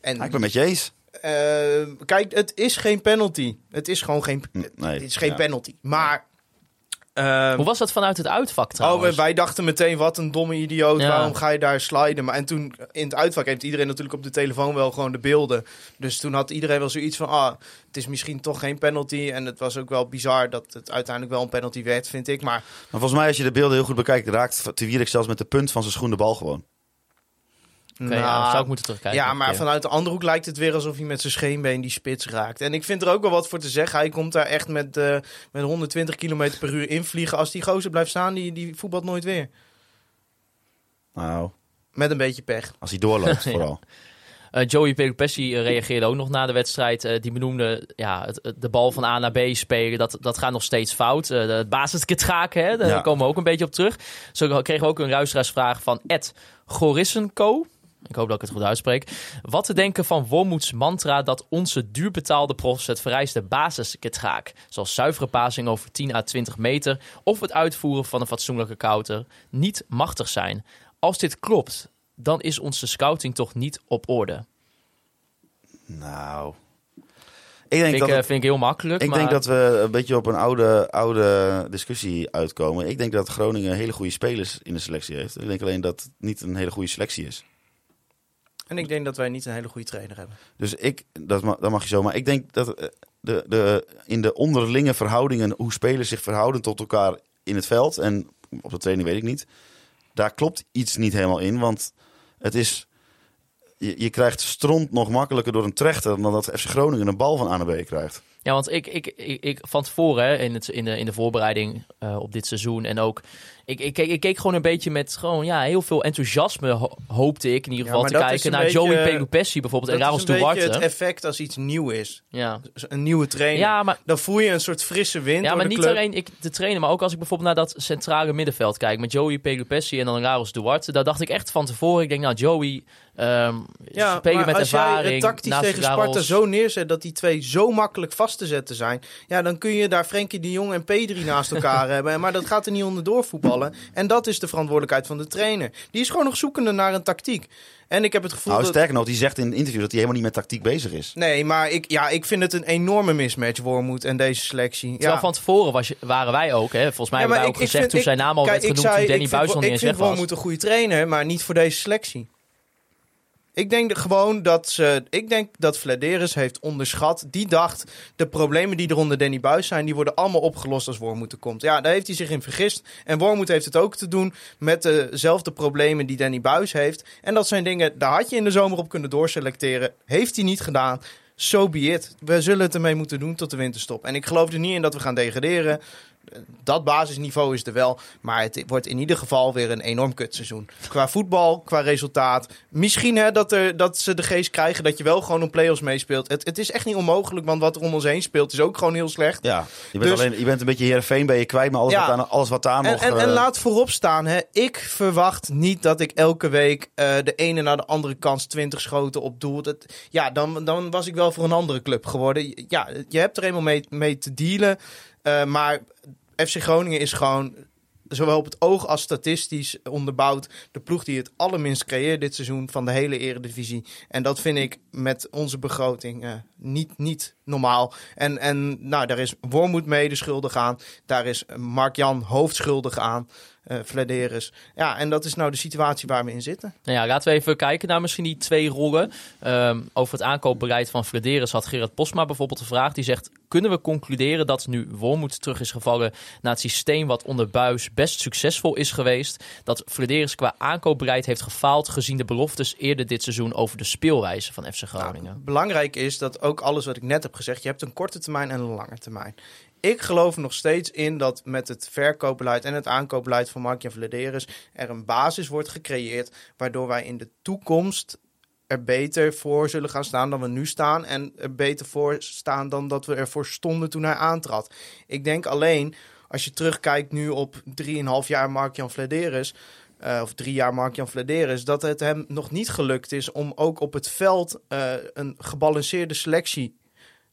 En Ja, ik ben met je eens. eh, kijk, het is geen penalty. Het is gewoon geen, Nee, het is geen ja. penalty. Maar... eh, Hoe was dat vanuit het uitvak Oh, trouwens? en wij dachten meteen, wat een domme idioot. Ja. Waarom ga je daar sliden? Maar en toen, in het uitvak heeft iedereen natuurlijk op de telefoon wel gewoon de beelden. Dus toen had iedereen wel zoiets van, ah, het is misschien toch geen penalty. En het was ook wel bizar dat het uiteindelijk wel een penalty werd, vind ik. Maar Maar volgens mij, als je de beelden heel goed bekijkt, raakt Te Wierik zelfs met de punt van zijn schoen de bal gewoon. Ja, nou, dat zou ik moeten terugkijken. Ja, maar vanuit de andere hoek lijkt het weer alsof hij met zijn scheenbeen die spits raakt. En ik vind er ook wel wat voor te zeggen. Hij komt daar echt met, eh, met 120 km per uur invliegen. Als die gozer blijft staan, die, die voetbalt nooit weer. Nou, Met een beetje pech. als hij doorloopt vooral. Eh, Joey Pelupessi eh, reageerde ook nog na de wedstrijd. Eh, die benoemde ja, het, het- de bal van A naar B spelen. Dat, dat gaat nog steeds fout. Eh, het basisgetraken, hè, daar Ja. komen we ook een beetje op terug. Zo kregen we ook een luisteraarsvraag van Ed Gorissenko. Ik hoop dat ik het goed uitspreek. Wat te denken van Wormoeds mantra dat onze duurbetaalde profs het vereiste basisgetraak, zoals zuivere passing over 10 à 20 meter of het uitvoeren van een fatsoenlijke counter, niet machtig zijn. Als dit klopt, dan is onze scouting toch niet op orde. Nou, ik denk, Vind ik, dat, eh, het- vind ik heel makkelijk. ik maar... denk dat we een beetje op een oude, oude discussie uitkomen. Ik denk dat Groningen hele goede spelers in de selectie heeft. Ik denk alleen dat het niet een hele goede selectie is. En ik denk dat wij niet een hele goede trainer hebben. Dus ik, dat mag, dat mag je zo. Maar ik denk dat eh, de, de, in de onderlinge verhoudingen, hoe spelers zich verhouden tot elkaar in het veld en op de training weet ik niet. Daar klopt iets niet helemaal in. Want Het is... Je, je krijgt stront nog makkelijker door een trechter dan dat FC Groningen een bal van A naar B krijgt. Ja, want ik, ik, ik, ik van tevoren hè, in, het, in, de, in de voorbereiding eh, op dit seizoen en ook... Ik, ik, keek, ik keek gewoon een beetje met gewoon, ja, heel veel enthousiasme, ho- hoopte ik in ieder geval, te dat is kijken naar beetje- Joey Pelupessi bijvoorbeeld en Dat Raros is een beetje Duarte. het effect als iets nieuw is. Ja. Een nieuwe trainer. Ja, maar, Dan voel je een soort frisse wind ja, maar niet club. alleen ik, de trainer, maar ook als ik bijvoorbeeld naar dat centrale middenveld kijk met Joey Pelupessi en dan Raros Duarte. Daar dacht ik echt van tevoren, ik denk nou Joey, ehm Ja, spelen met als ervaring. jij het tactisch tegen Raros. Sparta zo neerzet dat die twee zo makkelijk vast te zetten zijn, ja, dan kun je daar Frenkie de Jong en Pedri naast elkaar hebben. Maar dat gaat er niet onderdoor voetballen. En dat is de verantwoordelijkheid van de trainer. Die is gewoon nog zoekende naar een tactiek. En ik heb het gevoel Nou, dat... sterker nog, die zegt in een interview dat hij helemaal niet met tactiek bezig is. Nee, maar ik, ja, ik vind het een enorme mismatch, Wormoed en deze selectie. Terwijl Ja. van tevoren was, waren wij ook, hè? volgens mij Ja, hebben wij ook ik- gezegd vind- toen ik- zijn naam al Kijk, werd ik genoemd, zei, toen Danny ik vind, Buis nog niet Ik eens vind weg was. Wormoed een goede trainer, maar niet voor deze selectie. Ik denk de- gewoon dat ze. Ik denk dat Vladeris heeft onderschat. Die dacht. De problemen die er onder Danny Buis zijn. die worden allemaal opgelost als Wormoed er komt. Ja, daar heeft hij zich in vergist. En Wormoed heeft het ook te doen. met dezelfde problemen die Danny Buis heeft. En dat zijn dingen. daar had je in de zomer op kunnen doorselecteren. Heeft hij niet gedaan. So be it. We zullen het ermee moeten doen tot de winterstop. En ik geloof er niet in dat we gaan degraderen. Dat basisniveau is er wel. Maar het wordt in ieder geval weer een enorm kutseizoen. Qua voetbal, qua resultaat. Misschien hè, dat, er, dat ze de geest krijgen dat je wel gewoon om play-offs meespeelt. Het, het is echt niet onmogelijk, want wat er om ons heen speelt is ook gewoon heel slecht. Ja, je bent, Dus- alleen, je bent een beetje Heerenveen ben je kwijt, maar alles, Ja. wat, daar, alles wat daar En, nog... en, en eh, laat voorop staan, hè, ik verwacht niet dat ik elke week eh, de ene naar de andere kans 20 schoten op doel. Dat, ja, dan, dan was ik wel voor een andere club geworden. Ja, je hebt er eenmaal mee, mee te dealen. Eh, maar FC Groningen is gewoon, zowel op het oog als statistisch onderbouwd, de ploeg die het allerminst creëert dit seizoen van de hele eredivisie. En dat vind ik met onze begroting eh, niet, niet normaal. En, en nou, daar is Wormoed mede schuldig aan. Daar is Mark-Jan hoofdschuldig aan. Vladeris. Ja, en dat is nou de situatie waar we in zitten. Nou ja, laten we even kijken naar misschien die twee rollen. Ehm, over het aankoopbeleid van Flederis had Gerard Posma bijvoorbeeld een vraag. Die zegt, kunnen we concluderen dat nu Wormoed terug is gevallen... naar het systeem wat onder Buis best succesvol is geweest... dat Flederis qua aankoopbeleid heeft gefaald... gezien de beloftes eerder dit seizoen over de speelwijze van FC Groningen? Belangrijk is dat ook alles wat ik net heb gezegd... je hebt een korte termijn en een lange termijn. Ik geloof nog steeds in dat met het verkoopbeleid en het aankoopbeleid van Mark-Jan Vladeris... er een basis wordt gecreëerd waardoor wij in de toekomst er beter voor zullen gaan staan dan we nu staan. En er beter voor staan dan dat we ervoor stonden toen hij aantrad. Ik denk alleen, als je terugkijkt nu op 3,5 jaar Mark-Jan Vladeris... eh, of drie jaar Mark-Jan Vladeris... dat het hem nog niet gelukt is om ook op het veld eh, een gebalanceerde selectie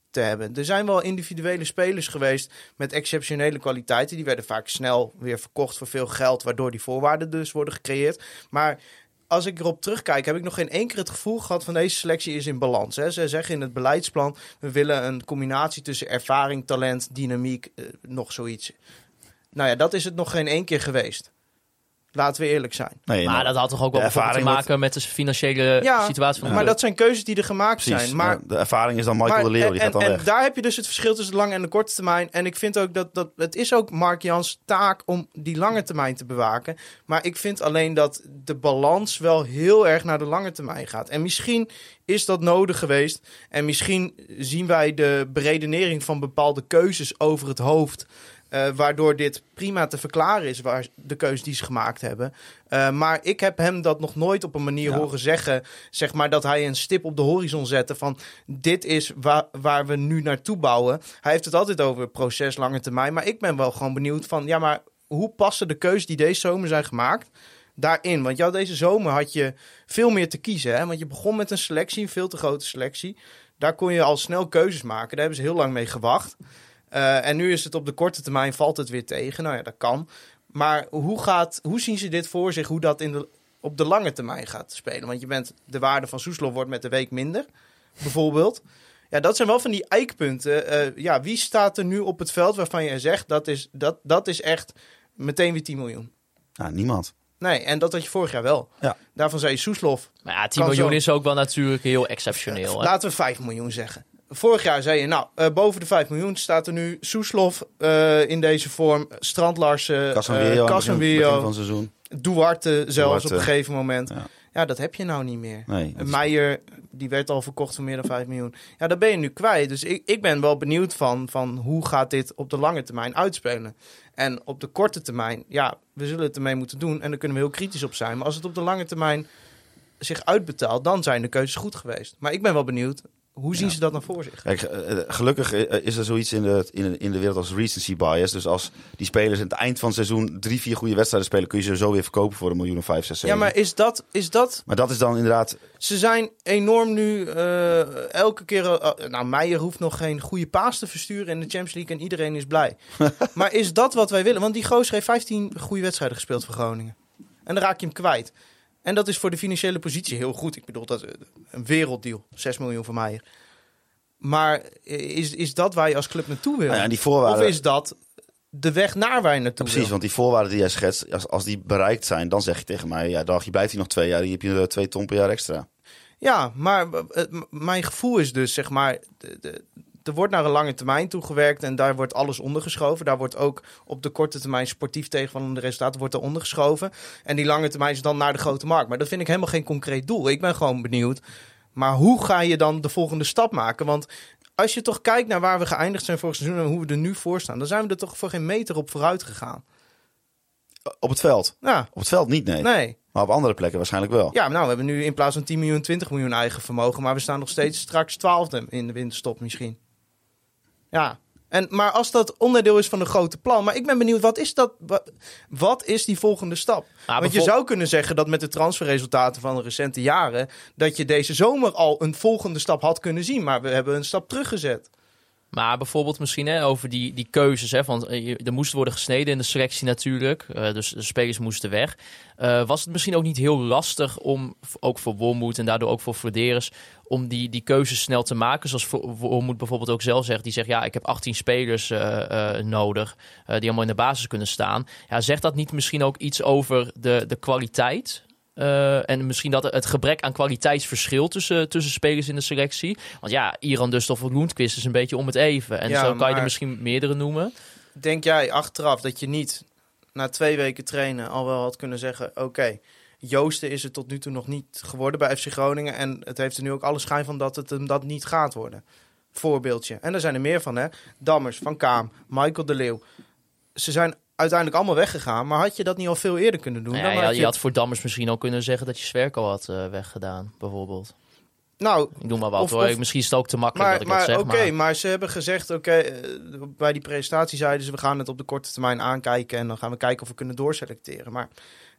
te hebben. Er zijn wel individuele spelers geweest met exceptionele kwaliteiten. Die werden vaak snel weer verkocht voor veel geld... waardoor die voorwaarden dus worden gecreëerd. Maar als ik erop terugkijk, heb ik nog geen één keer het gevoel gehad van deze selectie is in balans. Hè. Ze zeggen in het beleidsplan, we willen een combinatie tussen ervaring, talent, dynamiek, eh, nog zoiets. Nou ja, dat is het nog geen één keer geweest. Laten we eerlijk zijn. nee, Maar nou, dat had toch ook wel te ervaring maken met de financiële Ja, situatie van de Maar dat zijn keuzes die er gemaakt precies. zijn. Maar de ervaring is dan Michael de Leeuw, die en, gaat dan en weg. daar heb je dus het verschil tussen de lange en de korte termijn. En ik vind ook dat, dat het is ook Mark Jans taak om die lange termijn te bewaken. Maar ik vind alleen dat de balans wel heel erg naar de lange termijn gaat. En misschien is dat nodig geweest. En misschien zien wij de beredenering van bepaalde keuzes over het hoofd. Eh, waardoor dit prima te verklaren is, waar de keuze die ze gemaakt hebben. Eh, maar ik heb hem dat nog nooit op een manier Ja. horen zeggen. Zeg maar dat hij een stip op de horizon zette van dit is wa- waar we nu naartoe bouwen. Hij heeft het altijd over proces, lange termijn. Maar ik ben wel gewoon benieuwd van ja, maar hoe passen de keuzes die deze zomer zijn gemaakt daarin? Want jou, deze zomer had je veel meer te kiezen. Hè? Want je begon met een selectie, een veel te grote selectie. Daar kon je al snel keuzes maken. Daar hebben ze heel lang mee gewacht. Eh, en nu is het op de korte termijn valt het weer tegen. Nou ja, dat kan. Maar hoe, gaat, hoe zien ze dit voor zich? Hoe dat in de, op de lange termijn gaat spelen? Want je bent, de waarde van Soeslof wordt met de week minder, bijvoorbeeld. Ja, dat zijn wel van die eikpunten. Eh, ja, wie staat er nu op het veld waarvan je zegt dat is, dat, dat is echt meteen weer 10 miljoen? Nou, niemand. Nee, en dat had je vorig jaar wel. Ja. Daarvan zei je Soeslof. Maar ja, 10 Kan miljoen zo. is ook wel natuurlijk heel exceptioneel. Hè? Laten we 5 miljoen zeggen. Vorig jaar zei je, nou, eh, boven de 5 miljoen staat er nu Soeslof eh, in deze vorm. Strand Larsen, Casemiro, eh, van seizoen. Duarte zelfs Duarte. op een gegeven moment. Ja. Ja, dat heb je nou niet meer. Nee, Meijer, die werd al verkocht voor meer dan 5 miljoen. Ja, daar ben je nu kwijt. Dus ik, ik ben wel benieuwd van, van hoe gaat dit op de lange termijn uitspelen. En op de korte termijn, ja, we zullen het ermee moeten doen. En daar kunnen we heel kritisch op zijn. Maar als het op de lange termijn zich uitbetaalt, dan zijn de keuzes goed geweest. Maar ik ben wel benieuwd, hoe zien Ja. ze dat dan voor zich? Kijk, eh, eh, gelukkig eh, is er zoiets in de, in, de, in de wereld als recency bias. Dus als die spelers aan het eind van het seizoen drie, vier goede wedstrijden spelen, kun je ze zo weer verkopen voor een miljoen of vijf, zes, Ja, zeven. maar is dat, is dat Maar dat is dan inderdaad... Ze zijn enorm nu elke keer. nou, Meijer hoeft nog geen goede paas te versturen in de Champions League en iedereen is blij. maar is dat wat wij willen? Want die gozer heeft 15 goede wedstrijden gespeeld voor Groningen. En dan raak je hem kwijt. En dat is voor de financiële positie heel goed. Ik bedoel, dat is een werelddeal. 6 miljoen voor Meijer. Maar is, is dat waar je als club naartoe wil? Nou ja, of is dat de weg naar waar je naartoe Precies, wil? want die voorwaarden die jij schetst, als, als die bereikt zijn, dan zeg je tegen mij, ja, dag, je blijft hier nog twee jaar, hier heb je eh, twee ton per jaar extra. Ja, maar eh, mijn gevoel is dus, zeg maar, de, de, er wordt naar een lange termijn toegewerkt en daar wordt alles ondergeschoven. Daar wordt ook op de korte termijn sportief tegenvallende resultaten wordt er ondergeschoven. En die lange termijn is dan naar de grote markt. Maar dat vind ik helemaal geen concreet doel. Ik ben gewoon benieuwd. Maar hoe ga je dan de volgende stap maken? Want als je toch kijkt naar waar we geëindigd zijn vorig seizoen en hoe we er nu voor staan, dan zijn we er toch voor geen meter op vooruit gegaan. Op het veld. Ja, Op het veld niet, nee. nee. Maar op andere plekken waarschijnlijk wel. Ja, nou, we hebben nu in plaats van 10 miljoen 20 miljoen eigen vermogen. Maar we staan nog steeds straks twaalfde in de winterstop misschien. Ja, en, maar als dat onderdeel is van een grote plan. Maar ik ben benieuwd, wat is, dat, wat, wat is die volgende stap? Want je zou kunnen zeggen dat met de transferresultaten van de recente jaren... dat je deze zomer al een volgende stap had kunnen zien. Maar we hebben een stap teruggezet. Maar bijvoorbeeld misschien hè, over die, die keuzes. Hè, want eh, er moest worden gesneden in de selectie natuurlijk. eh, dus de spelers moesten weg. Eh, was het misschien ook niet heel lastig om, ook voor Wormoed en daardoor ook voor Verderers... om die, die keuzes snel te maken? Zoals Wo- Wormoed bijvoorbeeld ook zelf zegt. Die zegt, ja, ik heb 18 spelers nodig die allemaal in de basis kunnen staan. Ja, zegt dat niet misschien ook iets over de, de kwaliteit... Eh, en misschien dat het gebrek aan kwaliteitsverschil tussen, tussen spelers in de selectie. Want ja, Iran Dustov of Lundqvist is een beetje om het even. En Ja, zo kan je er misschien meerdere noemen. Denk jij achteraf dat je niet na twee weken trainen al wel had kunnen zeggen... oké, Joosten is het tot nu toe nog niet geworden bij FC Groningen... en het heeft er nu ook alle schijn van dat het hem dat niet gaat worden. Voorbeeldje. En er zijn er meer van, hè. Dammers, Van Kaam, Michael de Leeuw. Ze zijn uiteindelijk allemaal weggegaan... maar had je dat niet al veel eerder kunnen doen? Dan ja, je, had had, je had voor Dammers misschien ook kunnen zeggen dat je Zwerko had eh, weggedaan, bijvoorbeeld. Nou, Ik doe maar wat Of- hoor. of- misschien is het ook te makkelijk Maar, dat ik dat maar zeg. oké, maar... maar ze hebben gezegd, oké, eh, bij die presentatie zeiden ze, we gaan het op de korte termijn aankijken en dan gaan we kijken of we kunnen doorselecteren. Maar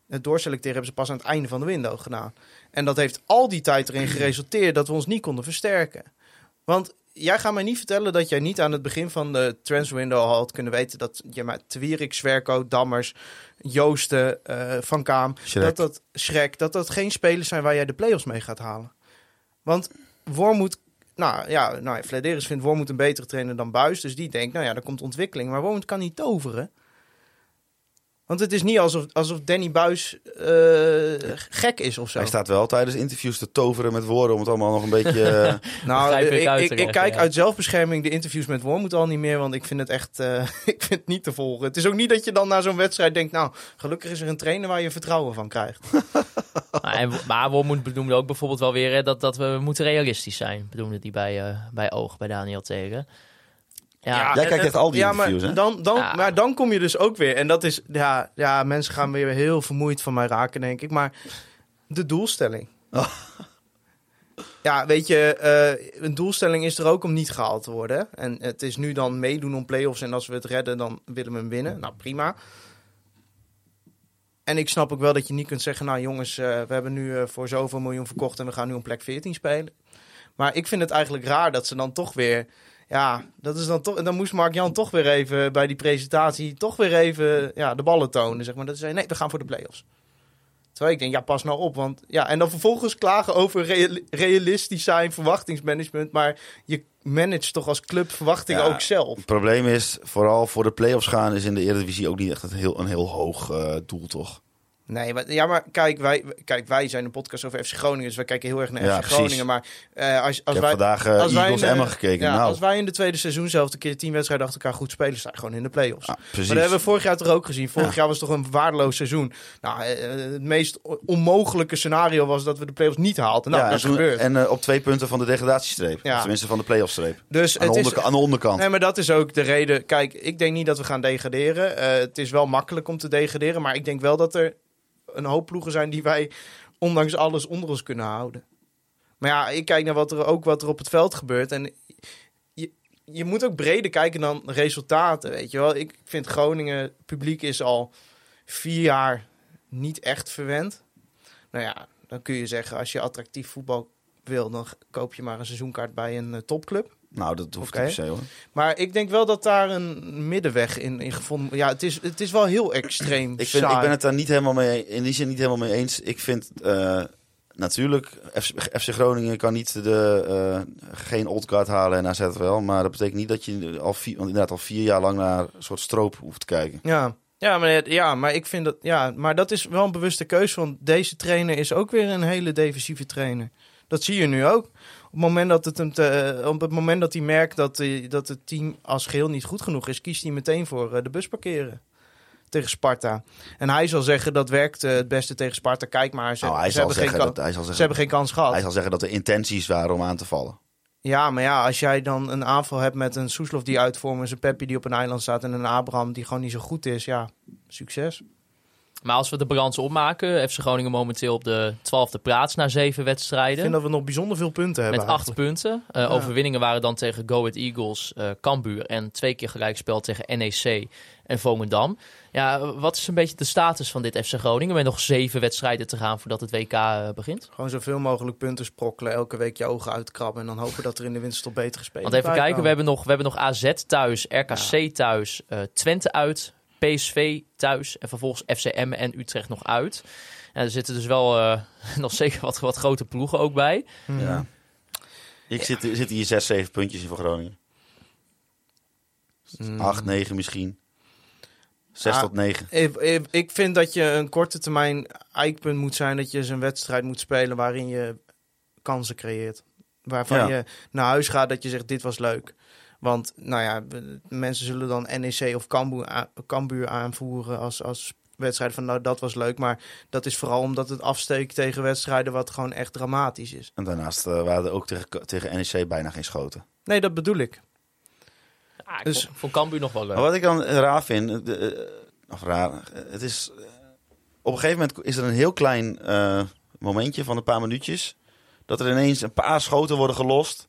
het doorselecteren hebben ze pas aan het einde van de window gedaan. En dat heeft al die tijd erin geresulteerd dat we ons niet konden versterken. Want jij gaat mij niet vertellen dat jij niet aan het begin van de transfer window al had kunnen weten dat je met Twierik, Zwerko, Dammers, Joosten, eh, Van Kaam, dat dat Schrek, dat dat geen spelers zijn waar jij de play-offs mee gaat halen. Want Wormoed, nou ja, nou, Flederis vindt Wormoed een betere trainer dan Buis. Dus die denkt, nou ja, er komt ontwikkeling. Maar Wormoed kan niet toveren. Want het is niet alsof, alsof Danny Buis eh, gek is of zo. Hij staat wel tijdens interviews te toveren met woorden om het allemaal nog een beetje... eh, Nou, ik ik, kijk ja. uit zelfbescherming de interviews met Wormoed al niet meer, want ik vind het echt, eh, ik vind het niet te volgen. Het is ook niet dat je dan na zo'n wedstrijd denkt, nou, gelukkig is er een trainer waar je vertrouwen van krijgt. Maar, en, maar Wormoed benoemde ook bijvoorbeeld wel weer hè, dat, dat we moeten realistisch zijn. Benoemde die bij, bij Oog, bij Daniel Tegen. Ja, Jij kijkt echt al die ja, interviews, maar hè? Dan, dan, Ja. maar dan kom je dus ook weer, en dat is, ja, ja, mensen gaan weer heel vermoeid van mij raken, denk ik, maar de doelstelling. Oh. Ja, weet je, eh, een doelstelling is er ook om niet gehaald te worden. En het is nu dan meedoen om play-offs. En als we het redden, dan willen we hem winnen. Nou, prima. En ik snap ook wel dat je niet kunt zeggen... nou jongens, eh, we hebben nu eh, voor zoveel miljoen verkocht... en we gaan nu om plek 14 spelen. Maar ik vind het eigenlijk raar dat ze dan toch weer... Ja, dat is dan toch... En dan moest Mark-Jan toch weer even bij die presentatie... toch weer even ja, de ballen tonen, zeg maar. Dat ze zei, nee, we gaan voor de play-offs. Terwijl ik denk, ja, pas nou op. Want, ja, en dan vervolgens klagen over reali- realistisch zijn, verwachtingsmanagement. Maar je managt toch als club verwachtingen Ja. ook zelf. Het probleem is, vooral voor de play-offs gaan is in de Eredivisie ook niet echt een heel, een heel hoog eh, doel, toch? Nee, maar, ja, maar kijk wij, kijk, wij zijn een podcast over FC Groningen, dus wij kijken heel erg naar Ja, FC. Groningen. Maar eh, als, als wij, vandaag eh, als wij Eagles in de- Emma gekeken. ja, nou, als wij in de tweede seizoen zelf een keer tien wedstrijden achter elkaar goed spelen, sta je gewoon in de play-offs. ah, Maar precies. dat hebben we vorig jaar toch ook gezien. Vorig Ja. jaar was toch een waardeloos seizoen. Nou, eh, het meest onmogelijke scenario was dat we de play-offs niet haalden. Nou, ja, dat is en, gebeurd. en eh, op twee punten van de degradatiestreep. Tenminste van de play-off-streep. dus Aan, de het is, onderka- aan de onderkant. Nee, maar dat is ook de reden. Kijk, ik denk niet dat we gaan degraderen. Eh, het is wel makkelijk om te degraderen. Maar ik denk wel dat er een hoop ploegen zijn die wij, ondanks alles, onder ons kunnen houden. Maar ja, ik kijk naar wat er ook wat er op het veld gebeurt. En je, je moet ook breder kijken dan resultaten. Weet je wel, ik vind Groningen, publiek is al vier jaar niet echt verwend. Nou ja, dan kun je zeggen, als je attractief voetbal wil, dan koop je maar een seizoenkaart bij een eh, topclub. Nou, dat hoeft Oké. niet per se hoor. Maar ik denk wel dat daar een middenweg in, in gevonden Ja, het is, het is wel heel extreem. Ik, vind, ik ben het daar niet helemaal mee, in die zin niet helemaal mee eens. Ik vind eh, natuurlijk, FC, Groningen kan niet de, eh, geen oldcard halen en AZ wel. Maar dat betekent niet dat je al vier, want inderdaad al vier jaar lang naar een soort stroop hoeft te kijken. Ja. Ja, maar, ja, maar ik vind dat. Ja, maar dat is wel een bewuste keuze. Want deze trainer is ook weer een hele defensieve trainer. Dat zie je nu ook. Op het moment dat, het hem te- op het moment dat hij merkt dat, het team als geheel niet goed genoeg is, kiest hij meteen voor eh, de bus parkeren. Tegen Sparta. En hij zal zeggen dat werkt eh, het beste tegen Sparta. Kijk maar, ze, Nou, hij, ze zal hebben, geen zeggen dat, hij, zal ze zeggen, hebben geen kans gehad. hij zal zeggen dat er intenties waren om aan te vallen. Ja, maar ja, als jij dan een aanval hebt met een Soeslof die uitvormt, en een Peppi die op een eiland staat en een Abraham die gewoon niet zo goed is, ja, succes. Maar als we de balans opmaken, FC Groningen momenteel op de twaalfde plaats na zeven Ik wedstrijden. vind dat we nog bijzonder veel punten hebben. Met acht eigenlijk. punten. Uh, Ja. Overwinningen waren dan tegen Go Ahead Eagles, eh Cambuur en twee keer gelijkspel tegen NEC en Volendam. Ja, wat is een beetje de status van dit FC Groningen? Met nog zeven wedstrijden te gaan voordat het WK eh, begint. Gewoon zoveel mogelijk punten sprokkelen, elke week je ogen uitkrabben en dan hopen dat er in de winterstop betere spelers Want even kijken, we hebben nog, we hebben nog AZ thuis, RKC thuis, eh, Twente uit, PSV thuis en vervolgens FCM en Utrecht nog uit. En er zitten dus wel eh, nog zeker wat, wat grote ploegen ook bij. Ja. Ik zit, zit hier zes, zeven puntjes in voor Groningen. Mm. Acht, negen misschien. Zes Ah, tot negen. Ik, ik, ik vind dat je een korte termijn eikpunt moet zijn dat je eens een wedstrijd moet spelen waarin je kansen creëert. Waarvan Ja. je naar huis gaat dat je zegt dit was leuk. Want nou ja, mensen zullen dan NEC of Cambuur, Cambuur aanvoeren als, als wedstrijd van nou dat was leuk. Maar dat is vooral omdat het afsteekt tegen wedstrijden wat gewoon echt dramatisch is. En daarnaast eh, waren er ook tegen, tegen NEC bijna geen schoten. Nee, dat bedoel ik. Ja, ik Dus- vond, vond Cambuur nog wel leuk. Maar wat ik dan raar vind, eh, de, of raar, eh, het is, op een gegeven moment is er een heel klein eh, momentje van een paar minuutjes, dat er ineens een paar schoten worden gelost.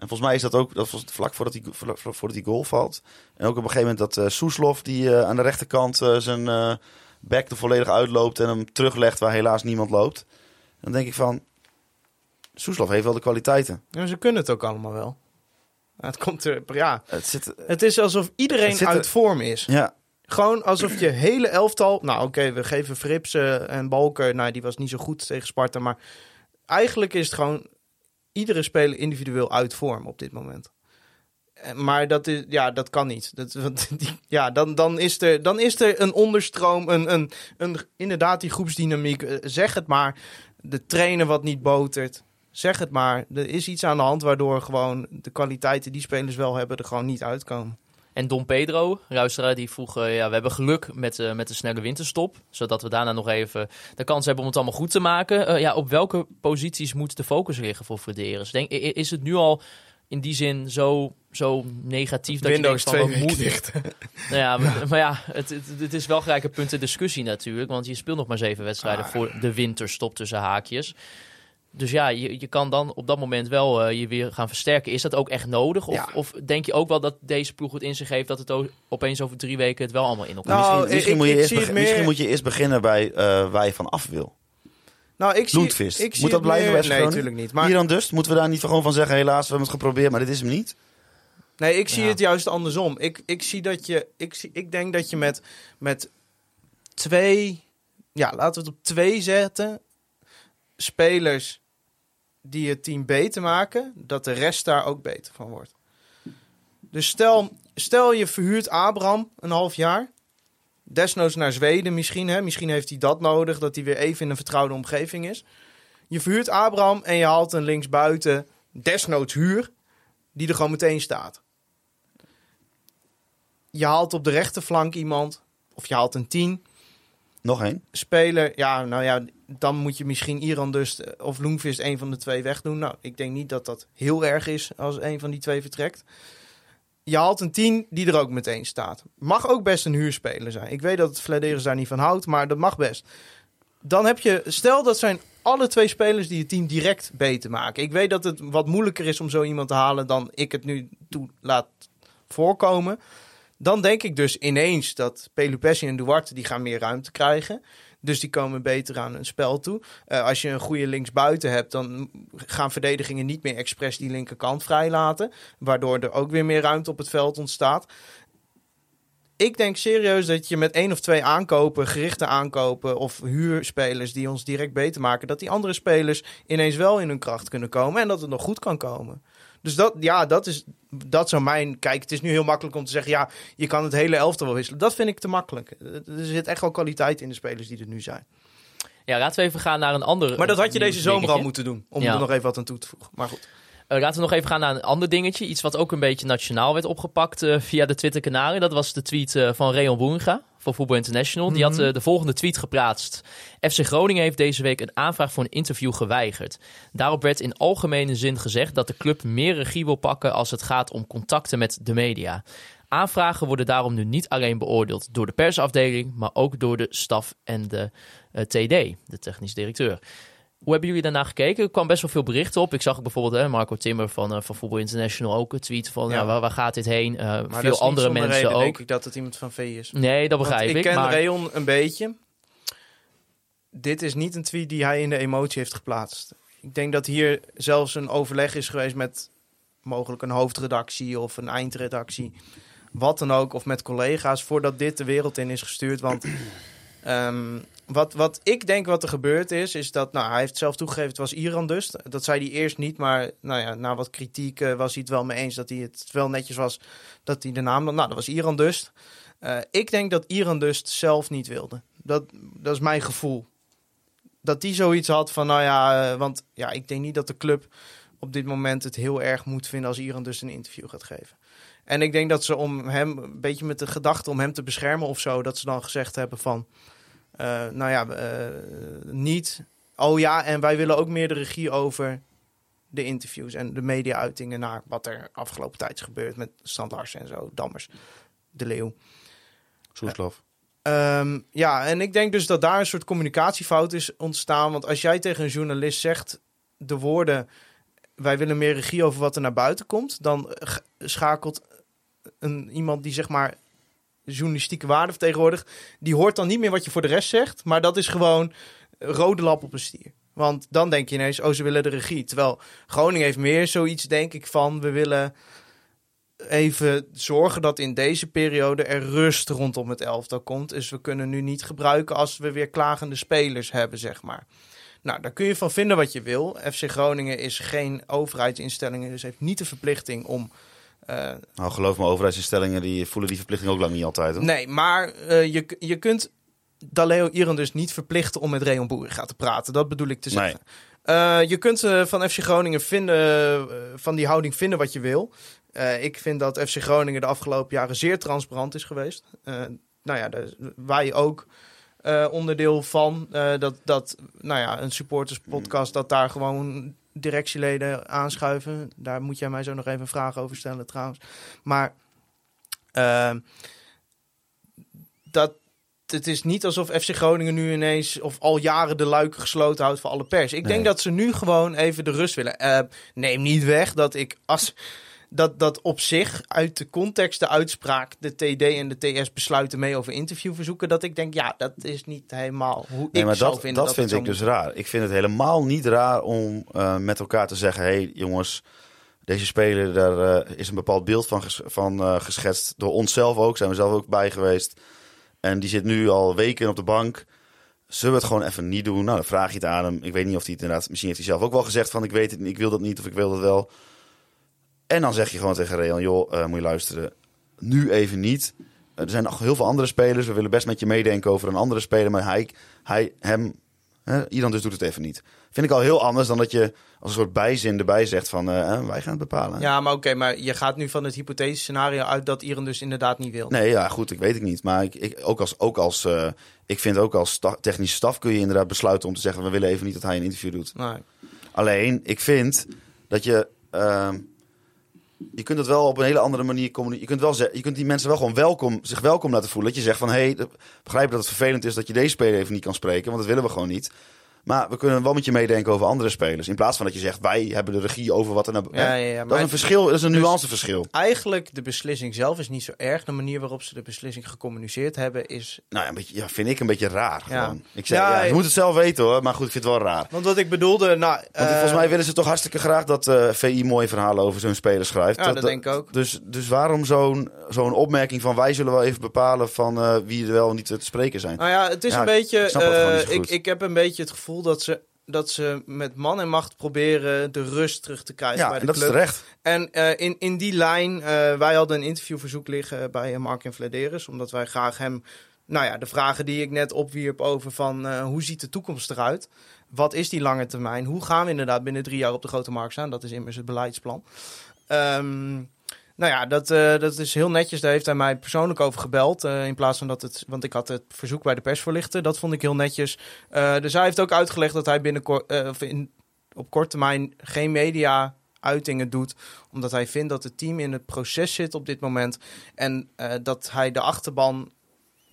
En volgens mij is dat ook dat was vlak voordat die, vlak voordat die goal valt. En ook op een gegeven moment dat eh Soeslof, die eh, aan de rechterkant eh, zijn eh back er volledig uitloopt en hem teruglegt waar helaas niemand loopt. Dan denk ik van, Soeslof heeft wel de kwaliteiten. Ja, ze kunnen het ook allemaal wel. Het komt er, ja. Het zit, Het is alsof iedereen zit er- uit vorm is. ja, Gewoon alsof je hele elftal... Nou oké, we geven Frips eh, en Balker... Nou, die was niet zo goed tegen Sparta. Maar eigenlijk is het gewoon... Iedere speler individueel uit vorm op dit moment. Eh, Maar dat, is, ja, dat kan niet. Dat, ja, dan, dan, is er, dan is er een onderstroom, een, een, een, inderdaad die groepsdynamiek. Eh, Zeg het maar. De trainer wat niet botert. Zeg het maar. Er is iets aan de hand waardoor gewoon de kwaliteiten die spelers wel hebben er gewoon niet uitkomen. En Don Pedro, luisteraar, die vroeg... eh, ja, we hebben geluk met, eh, met de snelle winterstop. Zodat we daarna nog even de kans hebben om het allemaal goed te maken. Eh, ja, op welke posities moet de focus liggen voor Frederis? Denk, is het nu al in die zin zo, zo negatief dat Windows je denkt van... moeten- dicht. Nou ja, maar, maar ja, het, het, het is wel gelijk een punt de discussie natuurlijk. Want je speelt nog maar zeven wedstrijden Ah. voor de winterstop tussen haakjes. Dus ja, je, je kan dan op dat moment wel eh, je weer gaan versterken. Is dat ook echt nodig? Of, Ja. of denk je ook wel dat deze ploeg het in zich heeft... dat het opeens over drie weken het wel allemaal in elkaar Nou, misschien, misschien, ik- moet je eerst misschien moet je eerst beginnen bij eh, waar je van af wil. Nou, ik zie, ik zie Moet dat blijven meer- bij Nee, natuurlijk niet. Maar Hier dan dus, moeten we daar niet gewoon van zeggen, helaas, we hebben het geprobeerd, maar dit is hem niet. Nee, ik zie Ja. het juist andersom. Ik, ik zie dat je. Ik, zie, ik denk dat je met, met twee. Ja, laten we het op twee zetten. Spelers die het team beter maken, dat de rest daar ook beter van wordt. Dus stel, stel je verhuurt Abraham een half jaar. Desnoods naar Zweden misschien. Hè? Misschien heeft hij dat nodig, dat hij weer even in een vertrouwde omgeving is. Je verhuurt Abraham en je haalt een linksbuiten, desnoods huur, die er gewoon meteen staat. Je haalt op de rechterflank iemand, of je haalt een 10 Nog één. speler. Ja, nou ja, dan moet je misschien Iran dus of Loenvist een van de twee wegdoen. Nou, ik denk niet dat dat heel erg is als een van die twee vertrekt. Je haalt een 10 die er ook meteen staat. Mag ook best een huurspeler zijn. Ik weet dat het Vladeris daar niet van houdt, maar dat mag best. Dan heb je, stel dat zijn alle twee spelers die het team direct beter maken. Ik weet dat het wat moeilijker is om zo iemand te halen dan ik het nu toe laat voorkomen. Dan denk ik dus ineens dat Pelupessi en Duarte die gaan meer ruimte krijgen. Dus die komen beter aan hun spel toe. Eh, als je een goede linksbuiten hebt, dan gaan verdedigingen niet meer expres die linkerkant vrijlaten. Waardoor er ook weer meer ruimte op het veld ontstaat. Ik denk serieus dat je met één of twee aankopen, gerichte aankopen of huurspelers die ons direct beter maken, dat die andere spelers ineens wel in hun kracht kunnen komen en dat het nog goed kan komen. Dus dat, ja, dat is, dat zou mijn. Kijk, het is nu heel makkelijk om te zeggen, ja, je kan het hele elftal wel wisselen. Dat vind ik te makkelijk. Er zit echt wel kwaliteit in de spelers die er nu zijn. Ja, laten we even gaan naar een ander Maar dat had je deze zomer al moeten doen, om Ja. er nog even wat aan toe te voegen. Maar goed. Eh, laten we nog even gaan naar een ander dingetje. Iets wat ook een beetje nationaal werd opgepakt eh, via de Twitter-kanalen. Dat was de tweet eh, van Reon Boeringa van Voetbal International. Die had Mhm. de volgende tweet geplaatst. FC Groningen heeft deze week een aanvraag voor een interview geweigerd. Daarop werd in algemene zin gezegd dat de club meer regie wil pakken als het gaat om contacten met de media. Aanvragen worden daarom nu niet alleen beoordeeld door de persafdeling, maar ook door de staf en de TD, de technisch directeur. Hoe hebben jullie daarna gekeken? Er kwam best wel veel berichten op. Ik zag bijvoorbeeld hè, Marco Timmer van, eh, van Voetbal International ook een tweet van Ja. ja. waar, waar gaat dit heen? Eh, Maar dat veel is andere mensen reden, ook. denk ik dat het iemand van V is. Nee, dat Want begrijp ik. ik ken maar... Reon een beetje. Dit is niet een tweet die hij in de emotie heeft geplaatst. Ik denk dat hier zelfs een overleg is geweest met mogelijk een hoofdredactie of een eindredactie. Wat dan ook, of met collega's, voordat dit de wereld in is gestuurd. Want ehm, wat, wat ik denk wat er gebeurd is, is dat, nou, hij heeft zelf toegegeven, het was Iran dus. Dat zei hij eerst niet, maar nou ja, na wat kritiek eh, was hij het wel mee eens dat hij het wel netjes was dat hij de naam, nou, dat was Iran dus. Eh, ik denk dat Iran dus zelf niet wilde. Dat, dat is mijn gevoel. Dat die zoiets had van, nou ja, eh, want ja, ik denk niet dat de club op dit moment het heel erg moet vinden als Iran dus een interview gaat geven. En ik denk dat ze om hem, een beetje met de gedachte om hem te beschermen of zo, dat ze dan gezegd hebben van, nou ja, eh, niet, oh ja, en wij willen ook meer de regie over de interviews en de media-uitingen naar wat er afgelopen tijd is gebeurd met Larsen en zo, Dammers, De Leeuw. Soeslof. Ehm, ja, en ik denk dus dat daar een soort communicatiefout is ontstaan. Want als jij tegen een journalist zegt de woorden: wij willen meer regie over wat er naar buiten komt, dan eh, schakelt een, iemand die zeg maar journalistieke waarde vertegenwoordigt, die hoort dan niet meer wat je voor de rest zegt, maar dat is gewoon rode lap op een stier. Want dan denk je ineens, oh, ze willen de regie. Terwijl Groningen heeft meer zoiets, denk ik, van we willen even zorgen dat in deze periode er rust rondom het elftal komt. Dus we kunnen nu niet gebruiken als we weer klagende spelers hebben, zeg maar. Nou, daar kun je van vinden wat je wil. FC Groningen is geen overheidsinstelling, dus heeft niet de verplichting om... eh, Nou, geloof me, overheidsinstellingen die voelen die verplichting ook lang niet altijd. Hoor. Nee, maar eh, je, je kunt Daleo Iran dus niet verplichten om met Reon Boeriga te praten. Dat bedoel ik te Nee. zeggen. Eh, je kunt van FC Groningen vinden, van die houding vinden wat je wil. Ik vind dat FC Groningen de afgelopen jaren zeer transparant is geweest. Nou ja, daar- wij ook onderdeel van. dat, dat, nou ja, een supporterspodcast, dat daar gewoon directieleden aanschuiven. Daar moet jij mij zo nog even een vraag over stellen trouwens. Maar ehm, dat, het is niet alsof FC Groningen nu ineens of al jaren de luiken gesloten houdt voor alle pers. Ik denk dat ze nu gewoon even de rust willen. Eh, neem niet weg dat ik als dat, dat op zich uit de context de uitspraak de TD en de TS besluiten mee over interviewverzoeken. Dat ik denk, ja, dat is niet helemaal hoe Nee, ik maar zou dat, vinden. dat het vind ik dus raar. Ik vind het helemaal niet raar om eh, met elkaar te zeggen: hé hey, jongens, deze speler, daar eh, is een bepaald beeld van, ges- van eh, geschetst. Door onszelf ook, zijn we zelf ook bij geweest. En die zit nu al weken op de bank. Zullen we het gewoon even niet doen? Nou, dan vraag je het aan hem. Ik weet niet of hij het inderdaad... Misschien heeft hij zelf ook wel gezegd van... ik weet het niet, ik wil dat niet of ik wil dat wel. En dan zeg je gewoon tegen Real... joh, eh, moet je luisteren. Nu even niet. er zijn nog heel veel andere spelers. We willen best met je meedenken over een andere speler. Maar hij, hij hem, hè, Iran dus doet het even niet. Vind ik al heel anders dan dat je als een soort bijzin erbij zegt van eh, wij gaan het bepalen. Ja, maar oké, maar je gaat nu van het hypothetische scenario uit dat Iran dus inderdaad niet wil. Nee, ja, goed, ik weet het niet. Maar ik, ik, ook als, ook als eh, ik vind ook als sta- technische staf kun je inderdaad besluiten om te zeggen: we willen even niet dat hij een interview doet. Nee. Alleen, ik vind dat je. ehm, je kunt het wel op een hele andere manier communiceren. Je kunt, wel je kunt die mensen wel gewoon welkom, zich welkom laten voelen. Dat je zegt van, hé, hey, begrijp dat het vervelend is dat je deze speler even niet kan spreken. Want dat willen we gewoon niet. Maar we kunnen wel met je meedenken over andere spelers. In plaats van dat je zegt, wij hebben de regie over wat er nou... Ja, ja, ja, dat is een verschil, dat is een Dus- nuanceverschil. Eigenlijk, de beslissing zelf is niet zo erg. De manier waarop ze de beslissing gecommuniceerd hebben is... Nou ja, een beetje, ja, vind ik een beetje raar Ja. gewoon. Ik zeg, Ja, je moet het zelf weten hoor, maar goed, ik vind het wel raar. Want wat ik bedoelde, nou... Want eh, volgens mij willen ze toch hartstikke graag dat eh, VI mooie verhalen over zo'n speler schrijft. Ja, dat denk ik ook. Dus, dus waarom zo'n zo'n opmerking van wij zullen wel even bepalen van eh, wie er wel en niet te spreken zijn? Nou ja, het is een beetje. ik ik, ik heb een beetje het gevoel dat ze, dat ze met man en macht proberen de rust terug te krijgen ja, bij de dat club. is terecht. En eh, in, in die lijn, eh, wij hadden een interviewverzoek liggen bij eh, Mark en Vladeris, omdat wij graag hem. Nou ja, de vragen die ik net opwierp over van hoe ziet de toekomst eruit? Wat is die lange termijn? Hoe gaan we inderdaad binnen drie jaar op de grote markt staan? Dat is immers het beleidsplan. Ehm, nou ja, dat, eh, dat is heel netjes. Daar heeft hij mij persoonlijk over gebeld. eh, in plaats van dat het. Want ik had het verzoek bij de persvoorlichter. Dat vond ik heel netjes. Eh, dus hij heeft ook uitgelegd dat hij binnenkort. of in, op korte termijn geen media uitingen doet. Omdat hij vindt dat het team in het proces zit op dit moment. En dat hij de achterban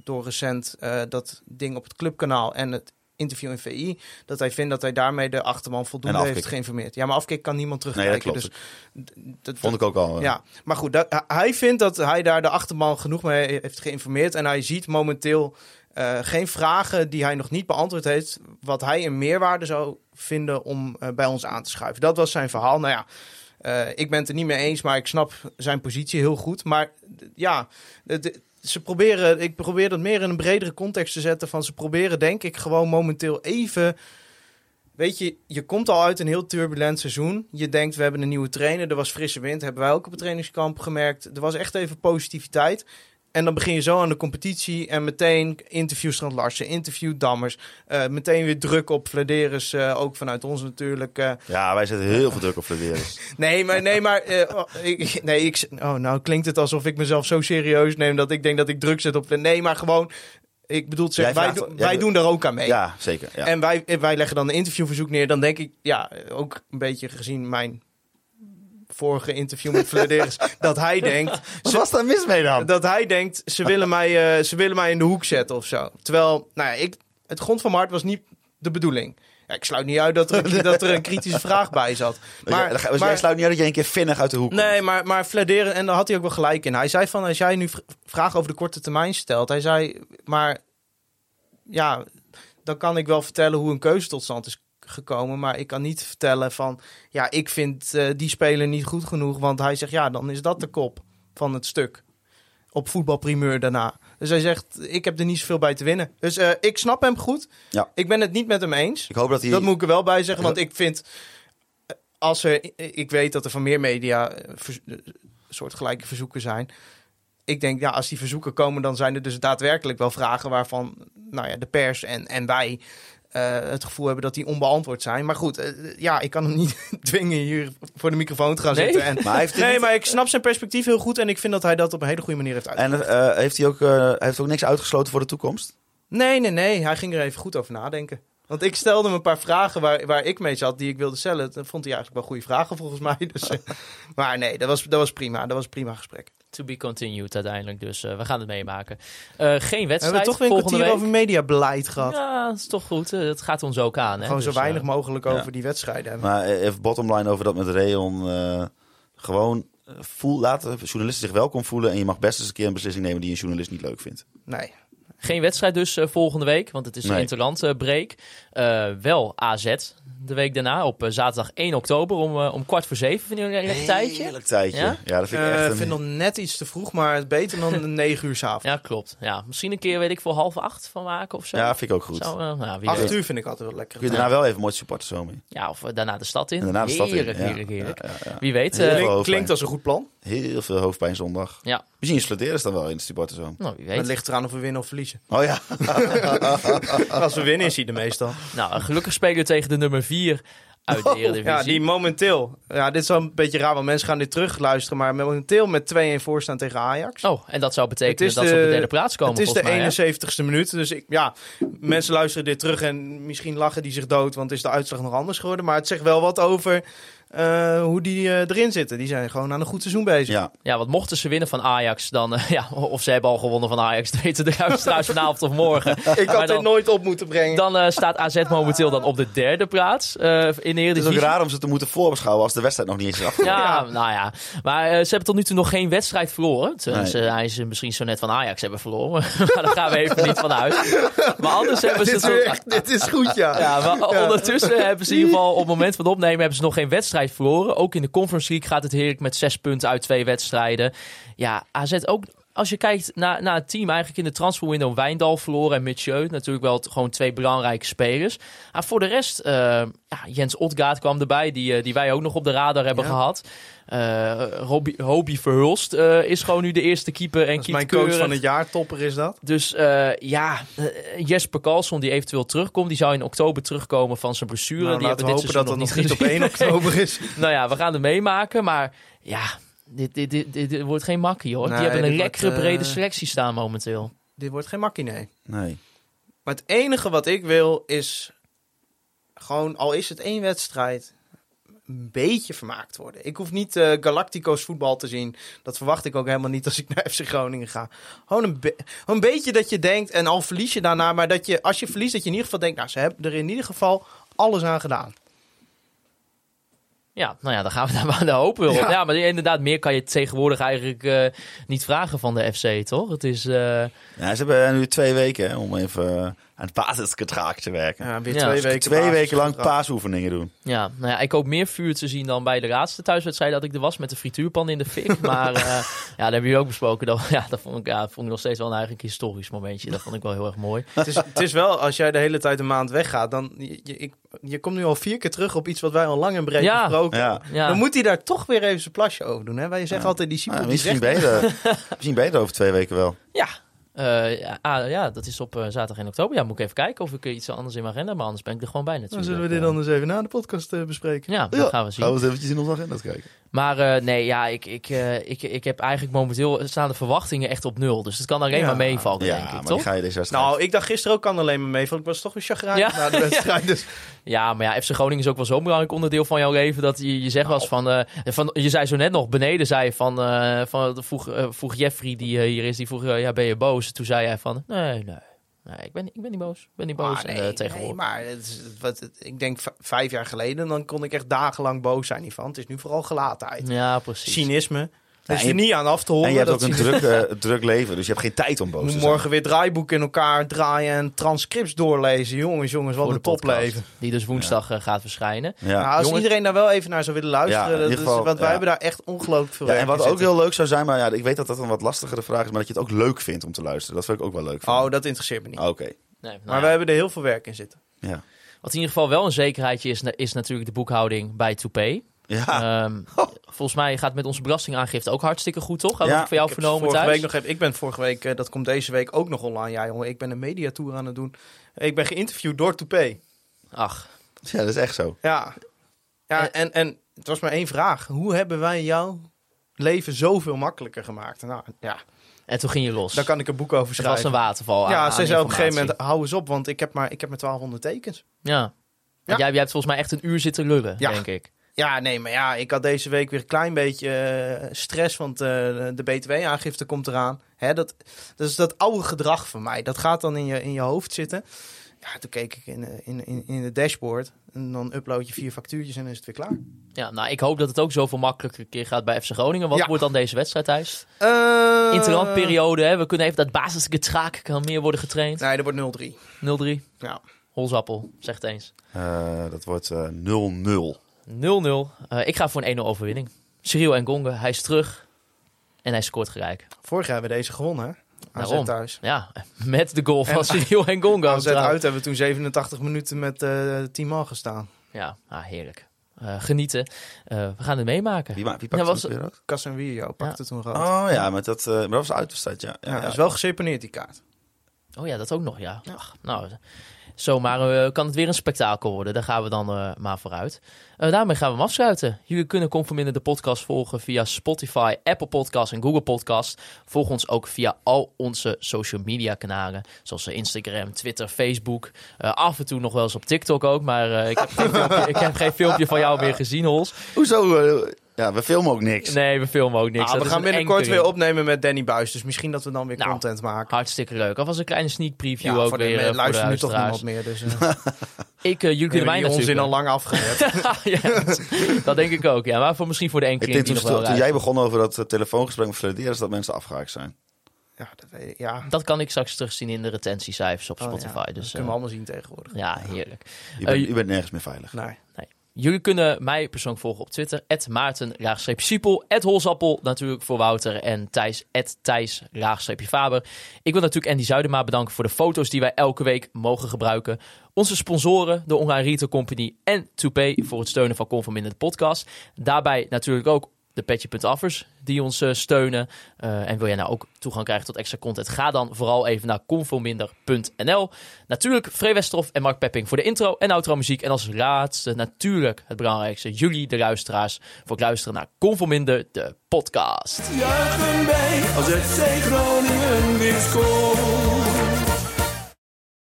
door recent dat ding op het clubkanaal en het interview in VI. Dat hij vindt dat hij daarmee de achterban voldoende En heeft geïnformeerd. Ja, maar afkik kan niemand Nee, terugkijken. dat klopt. Dus dat Vond ik ook al. eh. ja, maar goed, dat, hij vindt dat hij daar de achterban genoeg mee heeft geïnformeerd. En hij ziet momenteel eh, geen vragen die hij nog niet beantwoord heeft. Wat hij een meerwaarde zou vinden om eh, bij ons aan te schuiven. Dat was zijn verhaal. Nou ja, ik ben het er niet mee eens, maar ik snap zijn positie heel goed. Maar ja, ze proberen, ik probeer dat meer in een bredere context te zetten. Van ze proberen, denk ik, gewoon momenteel even. Weet je, je komt al uit een heel turbulent seizoen. Je denkt, we hebben een nieuwe trainer. Er was frisse wind. Hebben wij ook op het trainingskamp gemerkt. Er was echt even positiviteit. En dan begin je zo aan de competitie. En meteen interview Strand Larsen, interview Dammers. eh, meteen weer druk op Vladeris. eh, ook vanuit ons natuurlijk. eh. Ja, wij zetten heel veel druk op Flederis. Nee, maar, nee, maar oh, ik, nee, ik, oh, nou klinkt het alsof ik mezelf zo serieus neem dat ik denk dat ik druk zet op. Nee, maar gewoon, ik bedoel, Jij wij, wij doen daar ook aan mee. Ja, zeker. Ja. En wij, wij leggen dan een interviewverzoek neer. Dan denk ik, ja, ook een beetje gezien mijn vorige interview met Vladeris, dat hij denkt, Wat was daar mis mee dan? dat hij denkt, ze willen mij, eh, ze willen mij in de hoek zetten of zo. Terwijl, nou ja, ik, het grond van mijn hart was niet de bedoeling. Ja, ik sluit niet uit dat er, dat er een kritische vraag bij zat. Maar, Maar, maar, sluit niet uit dat je een keer vinnig uit de hoek komt. Nee, maar, maar Fladeren, en daar had hij ook wel gelijk in. Hij zei van, als jij nu vragen over de korte termijn stelt. Hij zei, maar ja, dan kan ik wel vertellen hoe een keuze tot stand is gekomen. Maar ik kan niet vertellen van, ja, ik vind eh, die speler niet goed genoeg. Want hij zegt, ja, dan is dat de kop van het stuk. Op voetbalprimeur daarna. Dus hij zegt, ik heb er niet zoveel bij te winnen. Dus eh, ik snap hem goed. Ja. Ik ben het niet met hem eens. Ik hoop dat hij... Dat moet ik er wel bij zeggen, want ik vind... eh, Als er, ik weet dat er van meer media vers- eh, soortgelijke verzoeken zijn. Ik denk, ja, als die verzoeken komen, dan zijn er dus daadwerkelijk wel vragen waarvan nou ja, de pers en, en wij het gevoel hebben dat die onbeantwoord zijn. Maar goed, eh, ja, ik kan hem niet dwingen hier voor de microfoon te gaan Nee? zitten. En, Maar hij heeft dit nee, niet- maar ik snap zijn perspectief heel goed en ik vind dat hij dat op een hele goede manier heeft uitgelegd. En eh, heeft hij ook, eh, hij heeft ook niks uitgesloten voor de toekomst? Nee, nee, nee. Hij ging er even goed over nadenken. Want ik stelde hem een paar vragen waar, waar ik mee zat, die ik wilde stellen. Dat vond hij eigenlijk wel goede vragen volgens mij. Dus, eh, maar nee, dat was, dat was prima. Dat was een prima gesprek. To be continued uiteindelijk. Dus eh, we gaan het meemaken. Eh, geen We hebben wedstrijd toch weer een kwartier week. over mediabeleid gehad. Ja, dat is toch goed. Eh, Het gaat ons ook aan. Hè? Gewoon zo Dus, weinig mogelijk ja. over die wedstrijden hebben. Maar even bottomline over dat met Reon. eh, gewoon voel, laten journalisten zich welkom voelen. En je mag best eens een keer een beslissing nemen die een journalist niet leuk vindt. Nee. Geen wedstrijd dus eh, volgende week, want het is Nee. een interland eh, break. Eh, wel AZ de week daarna op zaterdag 1 oktober om, om kwart voor zeven. Vind je een lekker tijdje? Heerlijk tijdje. Ja? Ja, dat vind ik echt een... vind nog net iets te vroeg, maar beter dan 9 uur s'avonds. Ja, klopt. Ja, misschien een keer, weet ik, voor half acht van maken of zo. Ja, vind ik ook goed. Zo, nou, wie 8 weet. uur vind ik altijd wel lekker. Kun je daarna wel even mooi supporters zo mee. Ja, of daarna de stad in. En daarna de stad in. heerlijk, heerlijk, heerlijk. ja, ja, ja. Wie weet. Heel veel Klink- hoofdpijn. klinkt als een goed plan. Heel veel hoofdpijn zondag. ja, Misschien sloteren ze dan wel in de nou, wie Het weet. ligt eraan of we winnen of verliezen. Oh ja. Als we winnen is hij er meestal. Nou, gelukkig spelen we tegen de nummer 4 uit de Eredivisie. Ja, die momenteel. Ja, dit is wel een beetje raar, want mensen gaan dit terug luisteren. Maar momenteel met 2-1 voorstaan tegen Ajax. Oh, en dat zou betekenen dat ze op de- de derde plaats komen, het is de volgens mij, hè? 71ste minuut. Dus ik, ja, mensen luisteren dit terug en misschien lachen die zich dood, want is de uitslag nog anders geworden. Maar het zegt wel wat over eh, hoe die eh, erin zitten. Die zijn gewoon aan een goed seizoen bezig. ja. Ja, want mochten ze winnen van Ajax, dan... eh, ja, of ze hebben al gewonnen van Ajax, dat weten de luisteraars vanavond of morgen. Ik had dit nooit op moeten brengen. Dan eh, staat AZ momenteel dan op de derde plaats eh, in de Het is ook Eredivisie. raar om ze te moeten voorbeschouwen als de wedstrijd nog niet eens is afgelopen. Ja, nou ja. Maar ze hebben tot nu toe nog geen wedstrijd verloren. Terwijl ze, hij is misschien zo net van Ajax hebben verloren. maar daar gaan we even niet van uit. Maar anders hebben ze... dit, is tot- weer echt, dit is goed, ja. Ja, maar ondertussen hebben ze in ieder geval op het moment van het opnemen hebben ze nog geen wedstrijd verloren. Ook in de Conference League gaat het heerlijk met zes punten uit twee wedstrijden. Ja, AZ ook. Als je kijkt naar, naar het team, eigenlijk in de transferwindow Wijndal verloren en Mitchell. Natuurlijk wel gewoon twee belangrijke spelers. Maar voor de rest, eh, ja, Jens Otgaard kwam erbij, die, eh, die wij ook nog op de radar hebben Ja. gehad. Eh Robbie, Hobie Verhulst eh, is gewoon nu de eerste keeper en Dat is mijn coach van het jaar, topper is dat. Dus eh, ja, eh, Jesper Karlsson die eventueel terugkomt, die zou in oktober terugkomen van zijn blessure. Nou, die laten we hebben dit hopen dat dat nog niet op 1 gezien. oktober is. nou ja, we gaan het meemaken, maar ja, dit, dit, dit, dit, dit wordt geen makkie hoor. Nee, die hebben een wordt, lekkere eh, brede selectie staan momenteel. Dit wordt geen makkie, nee. Nee. Maar het enige wat ik wil is gewoon, al is het één wedstrijd, een beetje vermaakt worden. Ik hoef niet eh, Galactico's voetbal te zien. Dat verwacht ik ook helemaal niet als ik naar FC Groningen ga. Gewoon een, be- een beetje dat je denkt, en al verlies je daarna, maar dat je, als je verliest, dat je in ieder geval denkt, nou, ze hebben er in ieder geval alles aan gedaan. Ja, nou ja, dan gaan we daar maar naar hopen. Ja. ja, maar inderdaad, meer kan je tegenwoordig eigenlijk eh, niet vragen van de FC, toch? Het is... eh, Ja, ze hebben nu twee weken hè, om even aan het basisgedrag te werken. Ja, weer Ja. twee Dus weken. Twee weken lang paasoefeningen doen. Ja, nou ja, ik hoop meer vuur te zien dan bij de laatste thuiswedstrijd dat ik er was met de frituurpan in de fik. Maar eh, ja, dat hebben jullie ook besproken. Dat, ja, dat vond ik, ja, vond ik nog steeds wel een eigenlijk historisch momentje. Dat vond ik wel heel erg mooi. Het is, het is wel, als jij de hele tijd een maand weggaat, dan je, je, ik, je komt nu al vier keer terug op iets wat wij al lang en breed Ja. besproken Ja. hebben. Ja. Dan moet hij daar toch weer even zijn plasje over doen. Hè? Wij zeggen altijd, die die misschien, beter, misschien beter over twee weken wel. Ja. Eh, ja, ah, ja, dat is op eh, zaterdag in oktober. Ja, moet ik even kijken of ik iets anders in mijn agenda heb. Maar anders ben ik er gewoon bij Dan natuurlijk. zullen we dit Eh, dan eens even na de podcast bespreken. Ja, dat gaan we zien. Gaan we eens eventjes in onze agenda kijken. Maar eh, nee, ja, ik, ik, eh, ik, ik heb eigenlijk momenteel staan de verwachtingen echt op nul. Dus het kan alleen Ja. maar meevallen, Ja, denk ik, maar toch? die ga je deze wedstrijd... Nou, ik dacht gisteren ook kan alleen maar mee, want ik was toch een chagrijn Ja. na de wedstrijd. Dus Ja, maar ja, FC Groningen is ook wel zo'n belangrijk onderdeel van jouw leven. Dat je, je zegt wel eens van, eh, van... Je zei zo net nog, beneden zei je van... eh, van vroeg, vroeg Jeffrey, die hier is, die vroeg... ja, ben je boos? Toen zei hij van... Nee, nee. Nee, ik ben, niet- ik ben niet boos. Ik ben niet boos Ah, nee, tegenwoordig. nee, maar het is, wat, het- ik denk vijf jaar geleden, dan kon ik echt dagenlang boos zijn hiervan. Het is nu vooral gelatenheid. Ja, precies. Cynisme. Is en er je- niet aan af te horen. en je hebt ook een druk, eh, druk leven, dus je hebt geen tijd om boos te zijn. morgen weer draaiboeken in elkaar draaien en transcripts doorlezen. Jongens, jongens, wat een topleven. Die dus woensdag eh, gaat verschijnen. Ja. Nou, als Jongens- iedereen daar wel even naar zou willen luisteren, Ja, is- geval, want wij ja. hebben daar echt ongelooflijk veel Ja, en wat ook zitten. heel leuk zou zijn, maar ja, ik weet dat dat een wat lastigere vraag is, maar dat je het ook leuk vindt om te luisteren. Dat vind ik ook wel leuk. Oh, dat interesseert me niet. Oké. Nee, nou maar ja. we hebben er heel veel werk in zitten. Ja. Wat in ieder geval wel een zekerheidje is, is natuurlijk de boekhouding bij Toupé. Ja. Ehm, volgens mij gaat het met onze belastingaangifte ook hartstikke goed, toch? Had Ja, ik voor jou Ik heb vernomen vorige thuis? week nog even, ik ben vorige week, eh, dat komt deze week ook nog online. Ja, jongen, ik ben een mediatour aan het doen. Ik ben geïnterviewd door Toupé. Ach, ja, dat is echt zo. Ja. Ja, en, en het was maar één vraag. Hoe hebben wij jouw leven zoveel makkelijker gemaakt? Nou, ja, en toen ging je los. daar kan ik een boek over het was schrijven. een waterval aan- ja, aan ze zei op een gegeven moment, hou eens op, want ik heb maar, ik heb maar 1200 tekens. Ja. Ja. Jij, jij hebt volgens mij echt een uur zitten lullen, Ja. denk ik. Ja, nee, maar ja, ik had deze week weer een klein beetje eh, stress, want eh, de BTW-aangifte komt eraan. Hè, dat, dat is dat oude gedrag van mij. Dat gaat dan in je, in je hoofd zitten. Ja, toen keek ik in, de- in, in, in het dashboard. En dan upload je vier factuurtjes en dan is het weer klaar. Ja, nou, ik hoop dat het ook zoveel makkelijker een keer gaat bij FC Groningen. Wat Ja. wordt dan deze wedstrijd thuis? Uh, Interlandperiode, hè? We kunnen even dat basisgetraak kan meer worden getraind. Nee, dat wordt 0-3. 0-3. Ja. Holzappel, zegt eens. 0-0. Eh, dat wordt eh, 0-0. Eh, ik ga voor een 1-0 overwinning. Cyril en Gonge, hij is terug. En hij scoort gelijk. Vorig jaar hebben we deze gewonnen, hè? AZ Daarom. thuis. Ja, met de goal van En- Cyril en Gongo. AZ uit hebben we toen 87 minuten met eh 10 man gestaan. Ja, ah, heerlijk. Eh, genieten. Eh, we gaan het meemaken. Wie, wie Ja, pakt was- het weer uit? Casemiro pakte toen rood. Oh ja, met dat, eh, maar dat was de uitwedstrijd, ja. ja, dat is wel geseponeerd, die kaart. Oh ja, dat ook nog, ja. Ach, nou, zomaar eh, kan het weer een spektakel worden. Daar gaan we dan eh, maar vooruit. Eh, daarmee gaan we hem afsluiten. Jullie kunnen Conforminder de podcast volgen via Spotify, Apple Podcasts en Google Podcasts. Volg ons ook via al onze social media kanalen. Zoals Instagram, Twitter, Facebook. Af en toe nog wel eens op TikTok ook. Maar ik, heb geen filmpje, ik heb geen filmpje van jou meer gezien, Hols. Hoezo? Eh, ja, we filmen ook niks. Nee, we filmen ook niks. Ah, we gaan binnenkort weer opnemen met Danny Buis. Dus misschien dat we dan weer Nou, content maken. Hartstikke leuk. Alvast een kleine sneak preview Ja, ook voor de, weer eh, voor luistert nu toch niemand meer. Dus eh Ik, eh, jullie kunnen mij onzin al lang afgezet. ja, dat, dat denk ik ook. Ja, maar voor, misschien voor de denk die toen, nog wel toen rijden. jij begon over dat eh, telefoongesprek met Flederis, dat mensen afgehaakt zijn. ja, dat weet ik. Ja. Dat kan ik straks terugzien in de retentiecijfers op Oh, Spotify. ja. Dat Dus, kunnen we eh, allemaal zien tegenwoordig. ja, heerlijk. Je bent, Eh, je bent nergens meer veilig. Nee. Jullie kunnen mij persoonlijk volgen op Twitter. Maarten, Siepel. Holzappel natuurlijk voor Wouter. En Thijs, Thijs, Faber. Ik wil natuurlijk Andy Zuidema bedanken voor de foto's die wij elke week mogen gebruiken. Onze sponsoren, de Online Retail Company en Toupay voor het steunen van Conform in de podcast. Daarbij natuurlijk ook de Petje.affers die ons eh, steunen. Eh, en wil jij nou ook toegang krijgen tot extra content? Ga dan vooral even naar conforminder.nl. Natuurlijk Free Westerhof en Mark Pepping voor de intro en outro muziek. En als laatste natuurlijk het belangrijkste, jullie de luisteraars voor het luisteren naar Conforminder, de podcast. Als scoort.